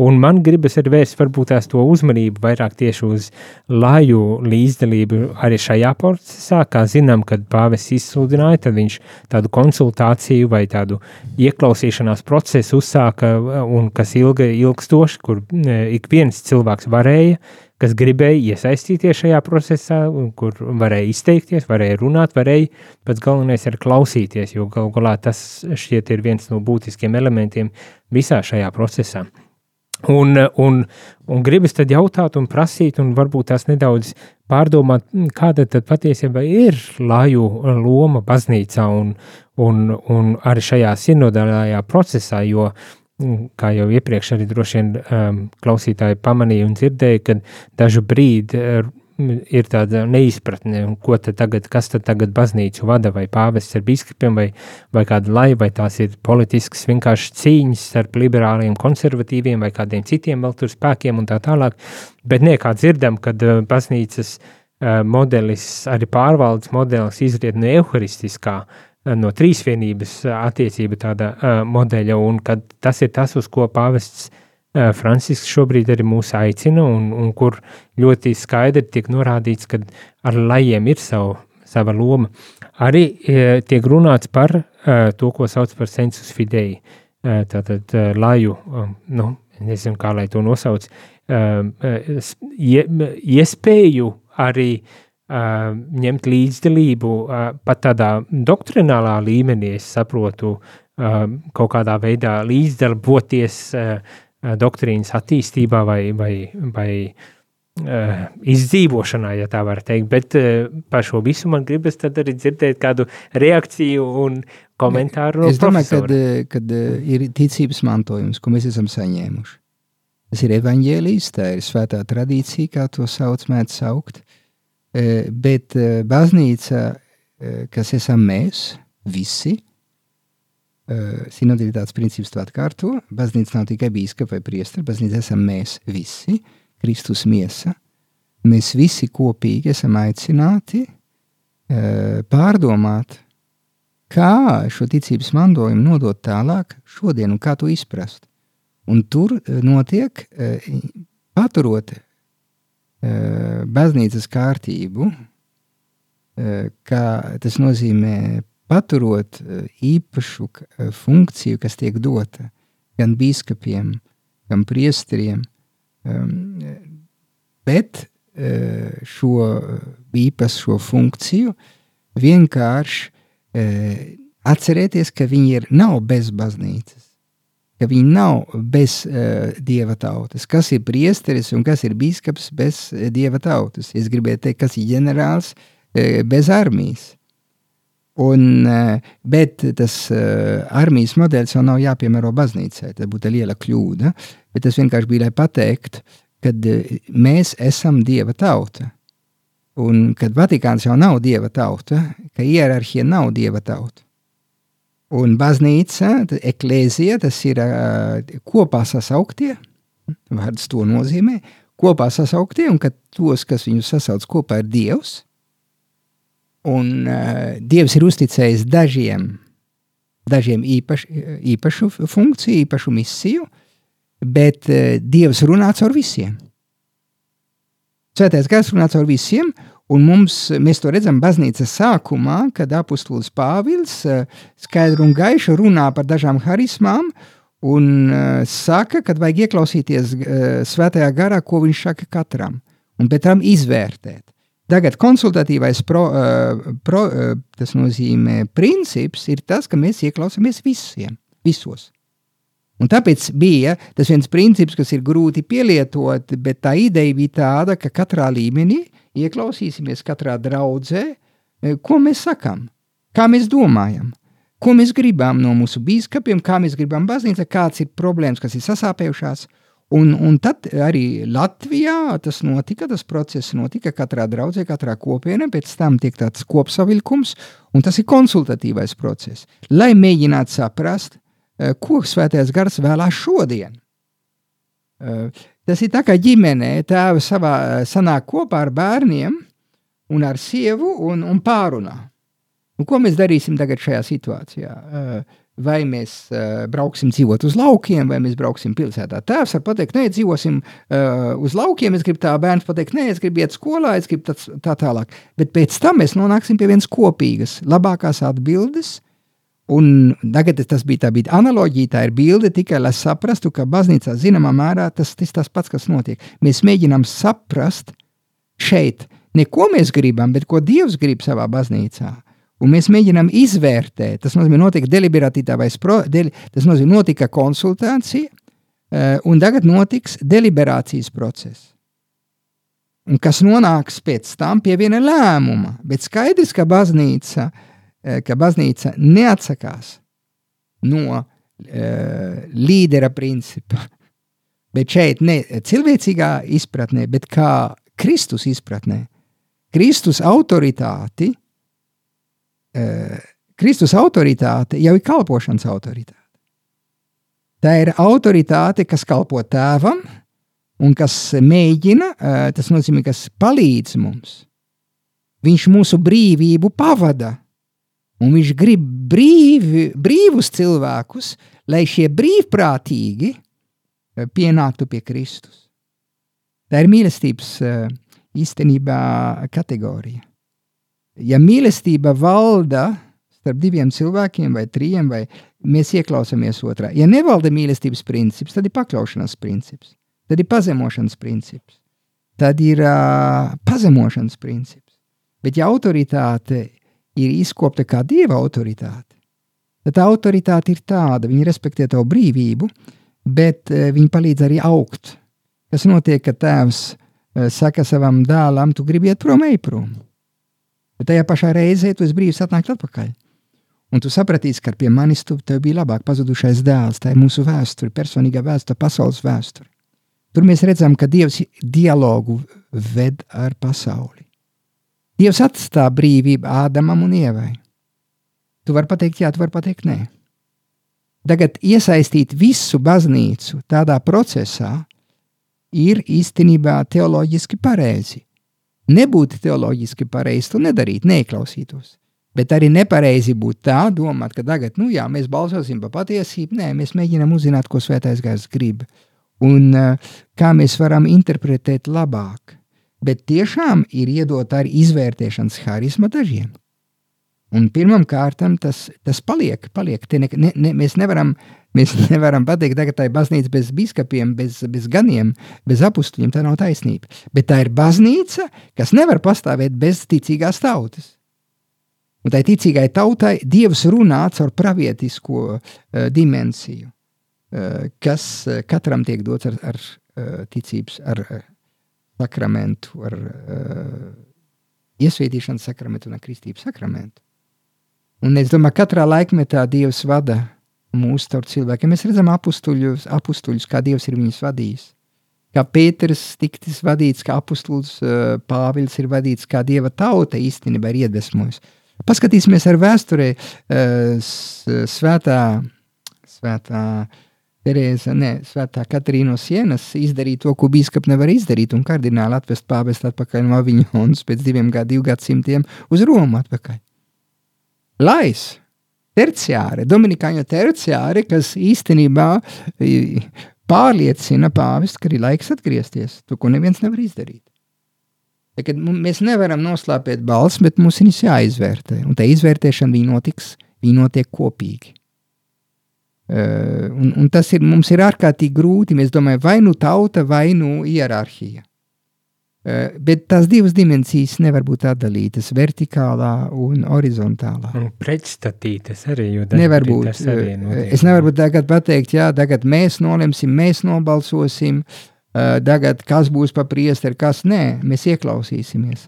Un man gribas arī vērst varbūt tās to uzmanību vairāk tieši uz laju līdzdalību arī šajā procesā, kā zinām, kad pāvis izsludināja, tad viņš tādu konsultāciju vai tādu ieklausīšanās procesu uzsāka un kas ilga, ilgstoši, kur ik viens cilvēks varēja kas gribēja iesaistīties šajā procesā, kur varēja izteikties, varēja runāt, varēja pats galvenais ir klausīties, jo galu galā tas šķiet ir viens no būtiskiem elementiem visā šajā procesā. Un, un, un gribas tad jautāt un prasīt, un varbūt tās nedaudz pārdomāt, kāda tad patiesībā ir laju loma baznīcā un, un, un arī šajā sinodālajā procesā, jo uh, kā jau iepriekš arī droši vien um, klausītāji pamanīja un dzirdēja, ka dažu brīdi uh, ir tāda neizpratne, ko tad tagad, kas tad tagad baznīcu vada, vai pāvests ar biskupiem, vai, vai kāda lai, vai tās ir politiskas vienkārši cīņas starp liberāliem, konservatīviem vai kādiem citiem vēl tur spēkiem un tā tālāk, bet niekā dzirdam, kad uh, baznīcas uh, modelis, arī pārvaldes modelis izriet no euharistiskā uh, no trīsvienības attiecība tāda uh, modeļa, un kad tas ir tas, uz ko pāvests Francisks šobrīd arī mūs aicina, un, un kur ļoti skaidri tiek norādīts, ka ar lajiem ir savu, sava loma. Arī tiek runāts par to, ko sauc par sensus fidei, tātad laju, nu, nezinu, kā lai to nosauc, ie, iespēju arī uh, uh, ņemt līdzdalību uh, pat tādā doktrinālā līmenī, es saprotu, uh, kaut kādā veidā līdzdarboties uh, doktrīnas attīstībā vai, vai, vai uh, izdzīvošanā, ja tā var teikt, bet uh, par šo visu man gribas tad arī dzirdēt kādu reakciju un komentāru no Es domāju, kad, kad ir ticības mantojums, ko mēs esam saņēmuši. Tas ir evaņģēlijs, tā ir svētā tradīcija, kā to sauc, mēdz saukt. Bet baznīca, kas esam mēs, visi, sinodalitātes princips to atkārto. Baznīca nav tikai bīskapa vai priesteri, baznīca esam mēs visi, Kristus miesa. Mēs visi kopīgi esam aicināti pārdomāt, kā šo ticības mantojumu nodot tālāk šodien un kā to izprast. Un tur notiek, paturot Eh, baznīcas kārtību, eh, kā tas nozīmē paturot eh, īpašu funkciju, kas tiek dota gan biskupiem, gan priesteriem, ehm, bet šo īpašo funkciju vienkārši atcerēties, ka viņi ir nav bez baznīcas ka viņi nav bez uh, dieva tautas. Kas ir priesteris un kas ir biskups bez uh, dieva tautas? Es gribēju teikt, kas ir ģenerālis uh, bez armijas. Un, uh, bet tas uh, armijas modelis jau nav jāpiemēro baznīcai. Tas būtu liela kļūda. Bet tas vienkārši bija, lai pateiktu, ka uh, mēs esam dieva tauta. Un kad Vatikāns jau nav dieva tauta, ka hierarhija nav dieva tauta. Un baznīca, eklēzija, tas ir kopā sasauktie, vārds to nozīmē, kopā sasauktie, un kad tos, kas viņus sasauc kopā, ir Dievs, un uh, Dievs ir uzticējis dažiem, dažiem īpaš, īpašu funkciju, īpašu misiju, bet uh, Dievs runā caur visiem. Svētais gars runā caur visiem, Un mums, mēs to redzam baznīcas sākumā, kad apustulis Pāvils eh, skaidri un gaiši runā par dažām harismām un uh, saka, ka vajag ieklausīties uh, svētajā garā, ko viņš saka katram, un pēc tam izvērtēt. Tagad konsultatīvais pro, pro, tas nozīmē princips ir tas, ka mēs ieklausāmies visiem, visos. Un tāpēc bija tas viens princips, kas ir grūti pielietot, bet tā ideja bija tāda, ka katrā līmenī uh, ieklausīsimies katrā draudzē, e, ko mēs sakām, kā mēs domājam, ko mēs gribam no mūsu biskupiem, kā mēs gribam baznīcā, kādas ir problēmas, kas ir sasāpējušās. Un, un tad arī Latvijā tas notika, tas process notika katrā draudzē, katrā kopienā, pēc tam tiek tāds kopsavilkums, un tas ir konsultatīvais process, lai mēģinātu saprast, eh, ko svētais gars vēlās šodien. Eh, tas ir tā kā ģimenē, tēva savā sanāk kopā ar bērniem un ar sievu un, un pārunā. Un ko mēs darīsim tagad šajā situācijā? Uh, vai mēs uh, brauksim dzīvot uz laukiem, vai mēs brauksim pilsētā. Tēvs var pateikt, nē, dzīvosim uh, uz laukiem, es gribu tā, bērns pateikt, nē, es gribu iet skolā, es gribu tāds, tā tālāk. Bet pēc tam mēs nonāksim pie vienas kopīgas, labākās atbildes. Un tagad tas bija tā bija analoģija, tā ir bilde tikai, lai saprastu, ka baznīcā zināmā mērā tas ir tas pats, kas notiek. Mēs mēģinām saprast šeit, ne ko mēs gribam, bet ko Dievs grib savā baznīcā. Un mēs mēģinām izvērtēt, tas nozīmē, notika deliberatītā vai spro, deli, tas nozīmē, notika konsultācija, uh, un tagad notiks deliberācijas process. Un kas nonāks pēc tam pie viena lēmuma, bet skaidrs, ka baznīca, uh, ka baznīca neatsakās no uh, līdera principa, bet šeit ne cilvēcīgā izpratnē, bet kā Kristus izpratnē. Kristus autoritāti Kristus autoritāte jau ir kalpošanas autoritāte. Tā ir autoritāte, kas kalpo tēvam un kas mēģina, tas nozīmē, kas palīdz mums. Viņš mūsu brīvību pavada, un viņš grib brīvi, brīvus cilvēkus, lai šie brīvprātīgi pienāktu pie Kristus. Tā ir mīlestības īstenībā kategorija ja mīlestība valda starp diviem cilvēkiem, vai trijiem, vai mēs ieklausāmies otrā, ja nevalda mīlestības princips, tad ir pakļaušanās princips, tad ir pazemošanas princips, tad ir uh, pazemošanas princips. Bet, ja autoritāte ir izkopta kā dieva autoritāte, tad tā autoritāte ir tāda, viņa respektē tavu brīvību, bet uh, viņa palīdz arī augt. Kas notiek, kad tēvs uh, saka savam dēlam, tu gribi iet prom, ej prom. Bet tajā pašā reizē tu esi brīvs atnākt atpakaļ. Un tu sapratīsi, ka pie manis tu bija labāk pazudušais dēls. Tā ir mūsu vēsture, personīgā vēsture, pasaules vēsture. Tur mēs redzam, ka Dievs dialogu ved ar pasauli. Dievs atstāja brīvību Ādamam un Ievai. Tu vari pateikt, jā, tu vari pateikt, nē. Tagad iesaistīt visu baznīcu tādā procesā ir īstenībā teoloģiski pareizi nebūtu teoloģiski pareizi to nedarīt, neieklausītos. Bet arī nepareizi būtu tā domāt, ka tagad, nu jā, mēs balsosim par patiesību. Nē, mēs mēģinām uzzināt, ko svētais gars grib un uh, kā mēs varam interpretēt labāk. Bet tiešām ir iedot arī izvērtēšanas harizma dažiem. Un pirmam kārtam tas, tas paliek, paliek. Ne, ne, ne, mēs nevaram Mēs nevaram pateikt, ka tā ir baznīca bez biskupiem, bez, bez ganiem, bez apstuļiem. Tā nav taisnība. Bet tā ir baznīca, kas nevar pastāvēt bez ticīgās tautas. Un tai ticīgai tautai Dievs runā caur pravietisko uh, dimensiju, uh, kas uh, katram tiek dots ar, ar uh, ticības, ar uh, sakramentu, ar uh, iesvētīšanas sakramentu un ar kristības sakramentu. Un es domāju, ka katrā laikmetā Dievs vada mūsu starp cilvēkiem. Mēs redzam apustuļus, apustuļus kā Dievs ir viņus vadījis. Kā Pēters tiktis vadīts, kā apustulis uh, Pāvils ir vadīts, kā Dieva tauta īstenībā ir iedvesmojusi. Paskatīsimies ar vēsturē uh, svētā, svētā Terēza, ne, svētā Katrīna no Sienas izdarīja to, ko bīskap nevar izdarīt, un kardināli atvest pāvestu atpakaļ no Aviņonas pēc diviem gadu, divu gadsimtiem uz Romu atpakaļ. Lais, terciāre, Dominikāņu terciāre, kas īstenībā pārliecina pāvestu, ka ir laiks atgriezties, to, ko neviens nevar izdarīt. Kad mēs nevaram noslēpēt balss, bet mums viņas jāizvērtē, un tā izvērtēšana notiks, viņa notiek kopīgi. Uh, un, un tas ir, mums ir ārkārtīgi grūti. Mēs domājam, vai nu tauta, vai nu hierarhija. Eh, bet tās divas dimensijas nevar būt atdalītas - vertikālā un horizontālā. Un pretstatītas arī. Nevar būt. Eh, es nevaru tagad pateikt, jā, tagad mēs nolemsim, mēs nobalsosim, eh, tagad kas būs pa priesteri, kas nē, mēs ieklausīsimies.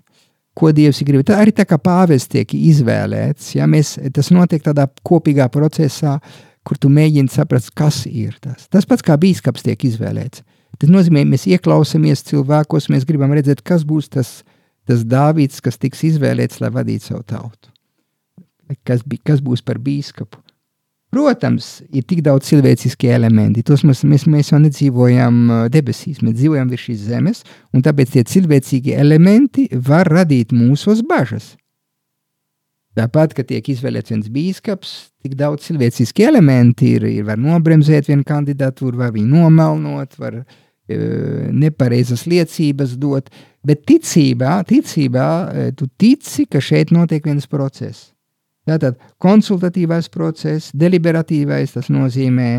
ko Dievs grib. Tā arī tā kā pāvests tiek izvēlēts, ja mēs, tas notiek tādā kopīgā procesā, kur tu mēģini saprast, kas ir tas. Tas pats kā bīskaps tiek izvēlēts. Tas nozīmē, mēs ieklausāmies cilvēkos, mēs gribam redzēt, kas būs tas, tas Dāvids, kas tiks izvēlēts, lai vadītu savu tautu. Kas, kas būs par bīskapu? Protams, ir tik daudz cilvēciskie elementi. Tos mēs, mēs, mēs jau nedzīvojam debesīs, mēs dzīvojam virs šīs zemes, un tāpēc tie cilvēcīgie elementi var radīt mūsos bažas. Tāpat, kad tiek izvēlēts viens biskups, tik daudz cilvēciskie elementi ir, ir var nobremzēt vienu kandidatūru, var viņu nomelnot, var e, nepareizas liecības dot, bet ticībā, ticībā tu tici, ka šeit notiek viens process. Tātad konsultatīvais process, deliberatīvais, tas nozīmē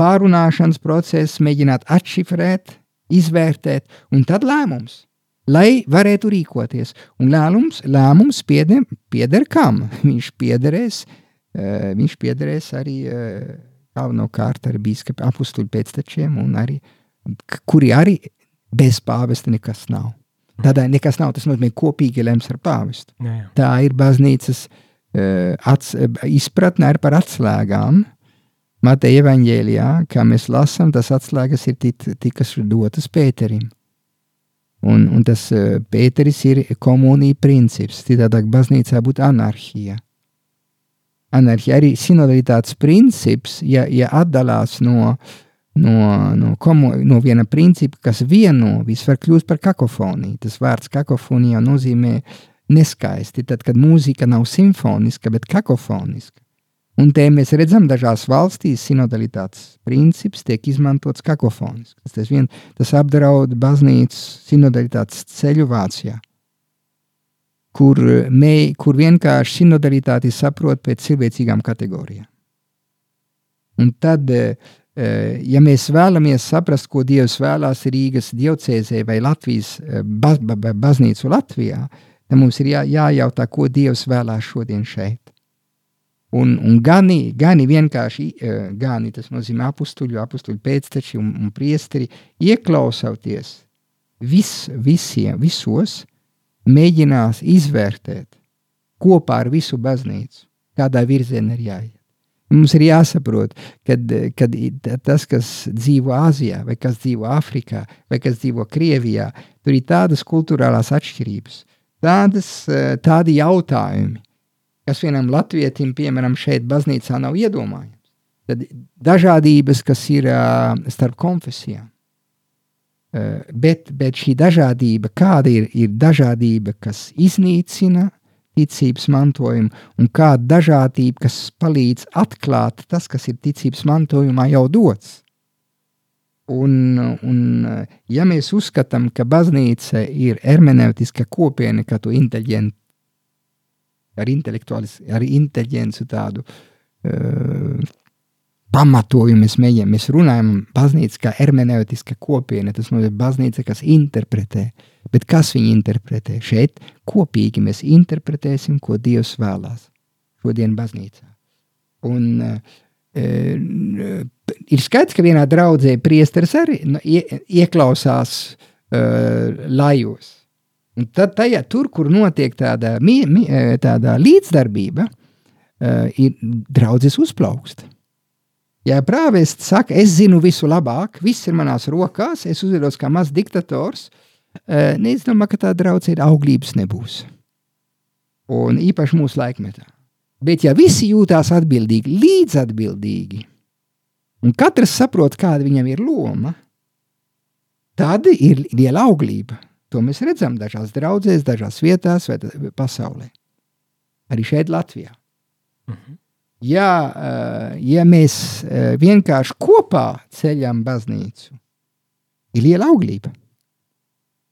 pārunāšanas process, mēģināt atšifrēt, izvērtēt, un tad lēmums, lai varētu rīkoties. Un lēmums, lēmums pieder, pieder kam? Viņš piederēs, uh, viņš piederēs arī uh, galvenokārt ar bīskapu apustuļu pēctečiem, un arī, kuri arī bez pāvesta nekas nav. Tādēļ nekas nav, tas nozīmē kopīgi lems ar pāvestu. Jā, jā. Tā ir baznīcas uh, ats, izpratne ir par atslēgām. Mateja evaņģēlijā, kā mēs lasām, tas atslēgas ir tikas dotas Pēterim. Un, un tas Pēteris ir komunija princips, citādāk baznīcā būtu anarhija. Anarhija arī sinodalitātes princips, ja, ja atdalās no, no, no, komu, no viena principa, kas vieno, viss var kļūt par kakofoniju. Tas vārds kakofonija nozīmē neskaisti, tad, kad mūzika nav simfoniska, bet kakofoniska. Un te mēs redzam, dažās valstīs sinodalitātes princips tiek izmantots kakofoniski. Tas, vien, tas apdraud baznīcas sinodalitātes ceļu Vācijā, kur, mē, kur vienkārši sinodalitāti saprot pēc cilvēcīgām kategorijām. Un tad, eh, ja mēs vēlamies saprast, ko Dievs vēlās Rīgas diocēzē vai Latvijas eh, baz, baznīcu Latvijā, Tad mums ir jā, jājautā, ko Dievs vēlās šodien šeit. Un, un gani, gani vienkārši, eh, gani tas nozīmē apstuļu, apstuļu pēcteči un, un priesteri, ieklausauties vis, visiem, visos, mēģinās izvērtēt kopā ar visu baznīcu, kādā virzienā ir jāiet. Mums ir jāsaprot, kad tas, kas dzīvo Āzijā, vai kas dzīvo Āfrikā, vai kas dzīvo Krievijā, tur ir tādas kultūrālās atšķirības, tādas, eh, tādi jautājumi, kas vienam latvietim, piemēram, šeit baznīcā nav iedomājams. Tad dažādības, kas ir uh, starp konfesijām. Uh, bet, bet šī dažādība, kāda ir, ir dažādība, kas iznīcina ticības mantojumu, un kāda dažādība, kas palīdz atklāt tas, kas ir ticības mantojumā jau dots. Un, un, ja mēs uzskatām, ka baznīca ir hermeneutiska kopiena, kā to inteliģenti, ar, ar inteliģenci tādu uh, pamatojumu mēs mēģinām, mēs runājam, baznīca kā hermeneutiska kopiena, tas nozīmē baznīca, kas interpretē, bet kas viņu interpretē? Šeit kopīgi mēs interpretēsim, ko Dievs vēlās šodien baznīcā. Un uh, ir skaidrs, ka vienā draudzē priesteris arī nu, ie, ieklausās uh, lajos. Un tad tajā, tur, kur notiek tāda, mi, mi, tāda līdzdarbība, uh, ir draudzes uzplaukst. Ja prāvests saka, es zinu visu labāk, viss ir manās rokās, es uzvedos kā mazs diktators, uh, es domāju, ka tā draudzē auglības nebūs. Un īpaši mūsu laikmetā. Bet ja visi jūtās atbildīgi, līdzatbildīgi, un katrs saprot, kāda viņam ir loma, tad ir liela auglība. To mēs redzam dažās draudzēs, dažās vietās vai pasaulē. Arī šeit Latvijā. Uh mhm. -huh. ja, eh, ja mēs eh, vienkārši kopā ceļam baznīcu, ir liela auglība.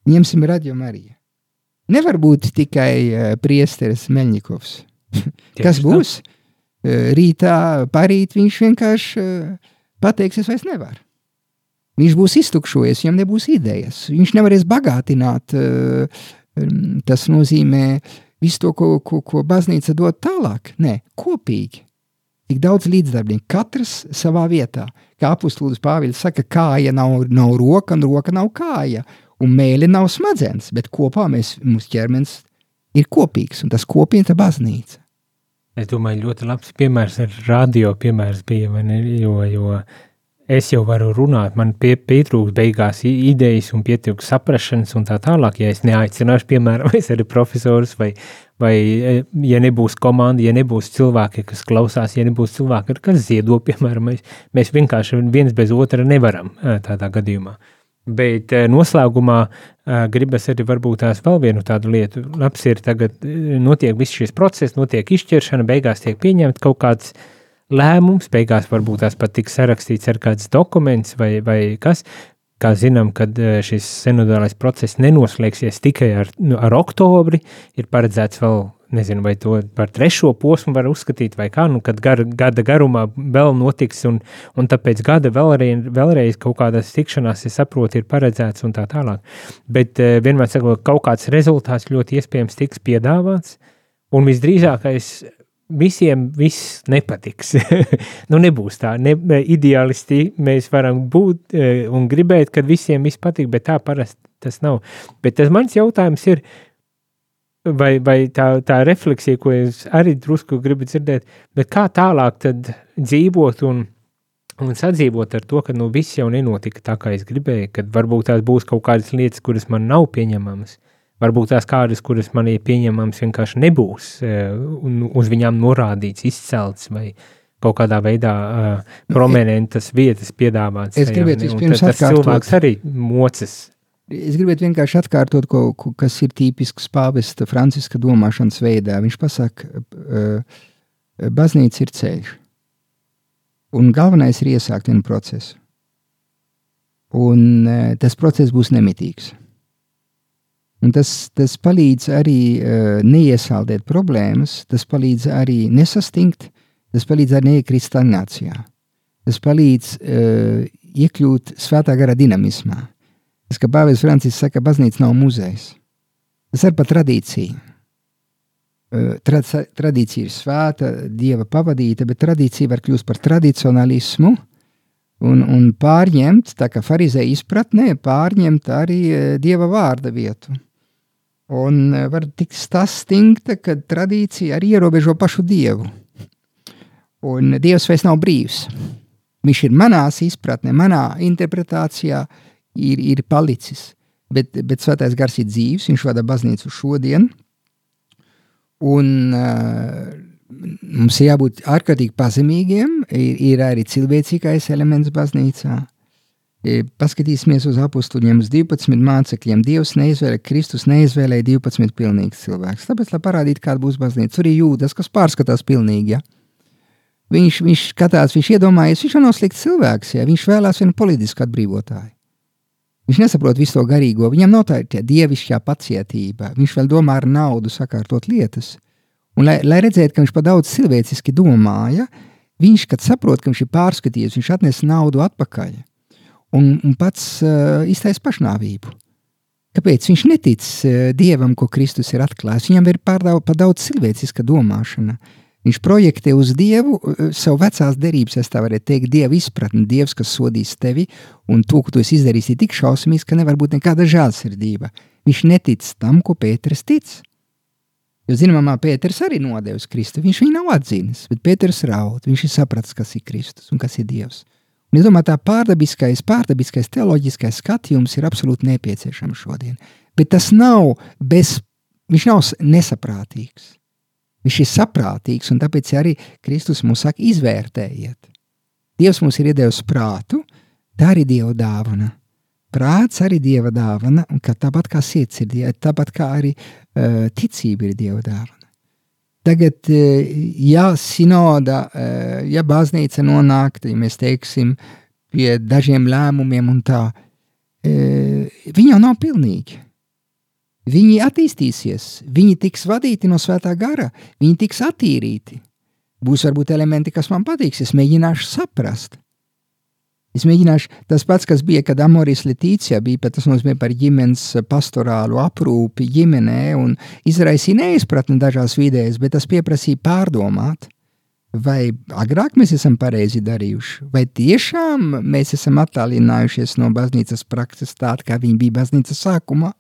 Ņemsim radio Mariju. Nevar būt tikai eh, priesteris Meļņikovs Kas būs? Tā. Rītā, parīt viņš vienkārši pateiks, es vairs nevaru. Viņš būs iztukšojies, viņam nebūs idejas. Viņš nevarēs bagātināt. Tas nozīmē visu to, ko, ko, ko baznīca dod tālāk. Nē, kopīgi. Tik daudz līdzdarbnieku, katrs savā vietā. Kā apustulis Pāvils saka, kāja nav, nav roka, un roka nav kāja, un mēli nav smadzenes, bet kopā mēs, mūsu ķermenis ir kopīgs, un tas kopiena ir baznīca. Es domāju, ļoti labs piemērs ar radio piemērs bija, ne, jo, jo es jau varu runāt, man pie, pietrūks beigās idejas un pietrūks saprašanas un tā tālāk, ja es neaicināšu, piemēram, es arī profesorus vai, vai ja nebūs komanda, ja nebūs cilvēki, kas klausās, ja nebūs cilvēki, kas ziedo, piemēram, mēs, mēs vienkārši viens bez otra nevaram tādā gadījumā. Uh, Bet eh, noslēgumā uh, gribas arī varbūt tās vēl vienu tādu lietu. Labs ir tagad notiek viss šis process, notiek izšķiršana, beigās tiek pieņemts kaut kāds lēmums, beigās varbūt tās pat tiks sarakstīts ar kāds dokuments vai, vai kas. Kā zinām, kad šis senodālais process nenoslēgsies tikai ar, nu, ar oktobri, ir paredzēts vēl nezinu, vai to par trešo posmu var uzskatīt, vai kā, nu, kad gar, gada garumā vēl notiks, un, un tāpēc gada vēlreiz, vēlreiz kaut kādas tikšanās, es saprotu, ir paredzēts un tā tālāk. Bet uh, vienmēr saku, kaut kāds rezultāts ļoti iespējams tiks piedāvāts, un visdrīzākais visiem viss nepatiks. nu, nebūs tā, ne, ideālisti mēs varam būt uh, un gribēt, ka visiem viss patīk, bet tā parasti tas nav. Bet tas mans jautājums ir, uh, vai, vai tā, tā refleksija, ko es arī drusku gribu dzirdēt, bet kā tālāk tad dzīvot un, un sadzīvot ar to, ka nu, viss jau nenotika tā, kā es gribēju, kad varbūt tās būs kaut kādas lietas, kuras man nav pieņemamas, varbūt tās kādas, kuras man ir pieņemamas, vienkārši nebūs e, un uz viņām norādīts, izcelts vai kaut kādā veidā uh, prominentas vietas piedāvāts. Es gribētu vispirms atkārtot. Tas cilvēks arī mocas Es gribētu vienkārši atkārtot, ko, ko, kas ir tipisks pāvesta Franciska domāšanas veidā. Viņš pasaka, uh, baznīca ir ceļš, un galvenais ir iesākt vienu procesu. Un uh, tas process būs nemitīgs. Un tas, tas palīdz arī uh, neiesaldēt problēmas, tas palīdz arī nesastingt, tas palīdz arī neiekrist stagnācijā. Tas palīdz uh, iekļūt svētā gara dinamismā. Tas, ka Pāvils Francis saka, ka baznīca nav muzejs. Tas ir par tradīciju. Tra, tradīcija ir svēta, dieva pavadīta, bet tradīcija var kļūt par tradicionalismu un, un pārņemt, tā kā farizēja izpratnē, pārņemt arī dieva vārda vietu. Un var tikt sastingta, ka tradīcija arī ierobežo pašu dievu. Un dievs vairs nav brīvs. Viņš ir manās izpratnē, manā interpretācijā, uh, ir, ir palicis. Bet, bet svētais gars ir dzīves, viņš vada baznīcu šodien. Un uh, mums jābūt ārkārtīgi pazemīgiem, ir, ir arī cilvēcīgais elements baznīcā. E, paskatīsimies uz apstuļiem, uz 12 mācekļiem. Dievs neizvēlēja, Kristus neizvēlēja 12 pilnīgus cilvēkus. Tāpēc, lai parādītu, kāda būs baznīca, tur ir jūdas, kas pārskatās pilnīgi. Ja? Viņš, viņš skatās, viņš iedomājas, viņš nav slikts cilvēks, ja viņš vēlās vienu politisku atbrīvotāju. Viņš nesaprot visu to garīgo, viņam nav tā dievišķā pacietība. Viņš vēl domā ar naudu sakārtot lietas. Un, lai, lai redzētu, ka viņš pa daudz cilvēciski domāja, viņš, kad saprot, ka viņš ir pārskatījies, viņš atnes naudu atpakaļ un, un pats uh, iztaisa pašnāvību. Kāpēc viņš netic uh, dievam, ko Kristus ir atklājis? Viņam ir pārdaudz, par daudz cilvēciska domāšana. Uh, Viņš projektē uz Dievu eh, savu vecās derības, es tā varētu teikt, Dieva izpratni. Dievs, kas sodīs tevi, un to, ko tu esi izdarījis, ir tik šausmīgs, ka nevar būt nekāda žēlsirdība. Viņš netic tam, ko Pēters tic. Jo, zināmā, Pēters arī nodevis Kristu. Viņš viņu nav atzīmis, bet Pēters raud. Viņš ir sapratis, kas ir Kristus un kas ir Dievs. Un es domāju, tā pārdabiskais, pārdabiskais teoloģiskais skatījums ir absolūti nepieciešams šodien. Bet tas nav bez, viņš nav nesaprātīgs. Viņš ir saprātīgs, un tāpēc arī Kristus mums saka, izvērtējiet. Dievs mums ir iedevis prātu, tā arī Dieva dāvana. Prāts arī Dieva dāvana, un ka tāpat kā sirds ir Dieva, tāpat kā arī uh, ticība ir Dieva dāvana. Tagad, uh, ja sinoda, uh, ja baznīca nonāk, ja mēs teiksim, pie dažiem lēmumiem un tā, uh, viņi jau nav pilnīgi. Viņi attīstīsies, viņi tiks vadīti no svētā gara, viņi tiks attīrīti. Būs varbūt elementi, kas man patiks, es mēģināšu saprast. Es mēģināšu tas pats, kas bija, kad Amoris Letīcija bija, bet tas nozīmē par ģimenes pastorālu aprūpi ģimenē un izraisīja neizpratni dažās vidēs, bet tas pieprasīja pārdomāt, vai agrāk mēs esam pareizi darījuši, vai tiešām mēs esam attālinājušies no baznīcas prakses tāda, kā viņi bija baznīcas sākumā.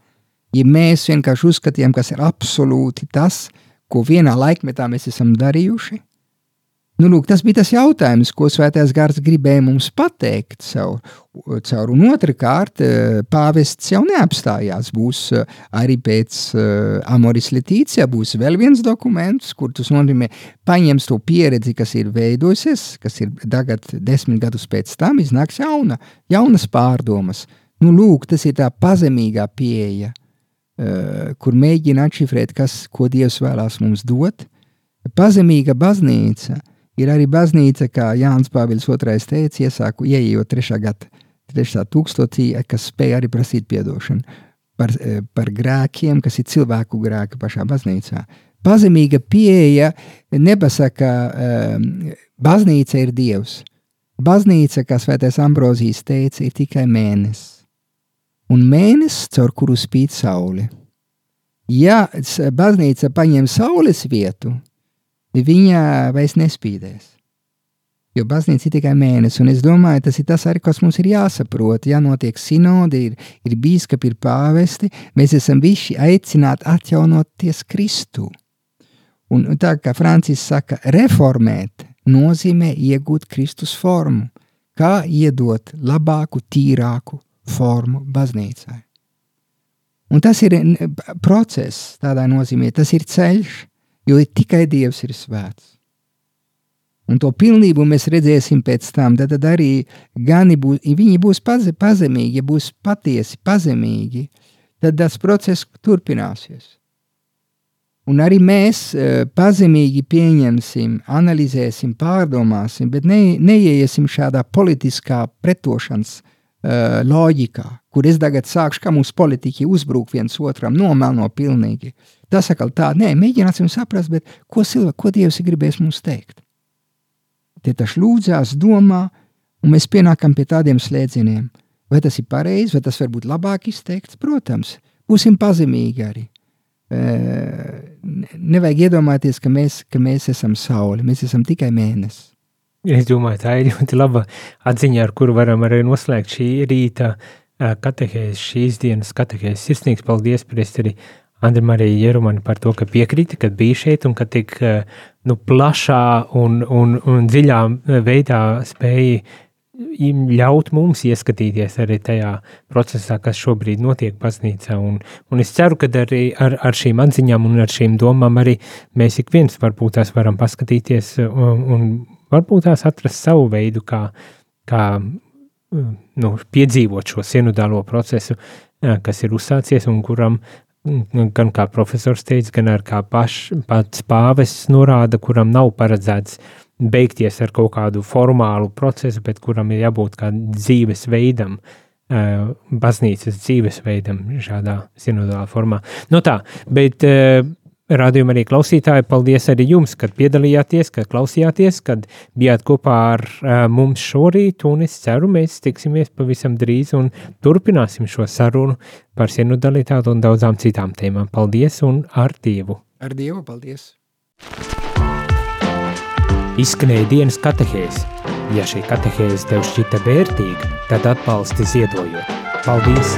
Ja mēs vienkārši uzskatījām, kas ir absolūti tas, ko vienā laikmetā mēs esam darījuši, Nu, lūk, tas bija tas jautājums, ko Svētais Gars gribēja mums pateikt. Caur, caur. Un otrkārt, eh, pāvests jau neapstājās. Būs eh, arī pēc uh, Amoris Letīcija, būs vēl viens dokuments, kur tas nozīmē, paņems to pieredzi, kas ir veidojusies, kas ir tagad desmit gadus pēc tam, iznāks jauna, jaunas pārdomas. Nu, lūk, tas ir tā pazemīgā pieeja, kur mēģina atšifrēt, kas, ko Dievs vēlās mums dot. Pazemīga baznīca – Ir arī baznīca, kā Jānis Pāvils II teica, iesāku ieejot trešā gada, trešā tūkstotī, kas spēja arī prasīt piedošanu par, e, par grēkiem, kas ir cilvēku grēki pašā baznīcā. Pazemīga pieeja nepasaka, um, baznīca ir Dievs. Baznīca, kā svētais Ambrozijas teica, ir tikai mēnesis. Un mēnesis, caur kuru spīd saule. Ja baznīca paņem saules vietu, viņa vairs nespīdēs. Jo baznīca ir tikai mēnesis, un es domāju, tas ir tas arī, kas mums ir jāsaprot. Ja notiek sinodi, ir, ir bīskapi, ir pāvesti, mēs esam visi aicināti atjaunoties Kristu. Un tā kā Francis saka, reformēt nozīmē iegūt Kristus formu, kā iedot labāku, tīrāku formu baznīcai. Un tas ir process tādā nozīmē, tas ir ceļš, jo tikai Dievs ir svēts. Un to pilnību mēs redzēsim pēc tam. Tad, arī būs, viņi būs paze, pazemīgi, ja būs patiesi pazemīgi, tad tas process turpināsies. Un arī mēs uh, pazemīgi pieņemsim, analizēsim, pārdomāsim, bet ne, neieiesim šādā politiskā pretošanas uh, loģikā, kur es tagad sākšu, kā mums politiķi uzbruk viens otram, nomelno pilnīgi. Tas atkal tā, nē, mēģināsim saprast, bet ko, silva, ko Dievs ir gribējis mums teikt. Tie taši lūdzās, domā, un mēs pienākam pie tādiem slēdzieniem. Vai tas ir pareizi, vai tas var būt labāk izteikts? Protams, būsim pazemīgi arī. E, nevajag iedomāties, ka mēs, ka mēs esam saule, mēs esam tikai mēnesis. Es domāju, tā ir ļoti laba atziņa, ar kuru varam arī noslēgt šī rīta katehēs, šīs dienas katehēs. Sirsnīgs paldies, priesteri Andri Marija Jerumani par to, ka piekrita, kad bija šeit un ka tik nu, plašā un, un, un dziļā veidā spēja ļaut mums ieskatīties arī tajā procesā, kas šobrīd notiek baznīcā. Un, un es ceru, ka arī ar, ar šīm atziņām un ar šīm domām arī mēs ik viens varbūt tās varam paskatīties un, un varbūt tās atrast savu veidu, kā, kā nu, piedzīvot šo sinodālo procesu, kas ir uzsācies un kuram gan kā profesors teica, gan ar kā paš, pats pāvests norāda, kuram nav paredzēts beigties ar kaut kādu formālu procesu, bet kuram ir jābūt kā dzīvesveidam, baznīcas dzīvesveidam šādā sinodālā formā. Nu tā, bet Radījuma arī klausītāji, paldies arī jums, kad piedalījāties, kad klausījāties, kad bijāt kopā ar uh, mums šorīt, un es ceru, mēs tiksimies pavisam drīz un turpināsim šo sarunu par sinodalitāti un daudzām citām tēmām. Paldies un ar Dievu! Ar Dievu, paldies! Izskanēja dienas katehēs. Ja šī katehēze tev šķita vērtīga, tad atbalsti ziedojot. Paldies!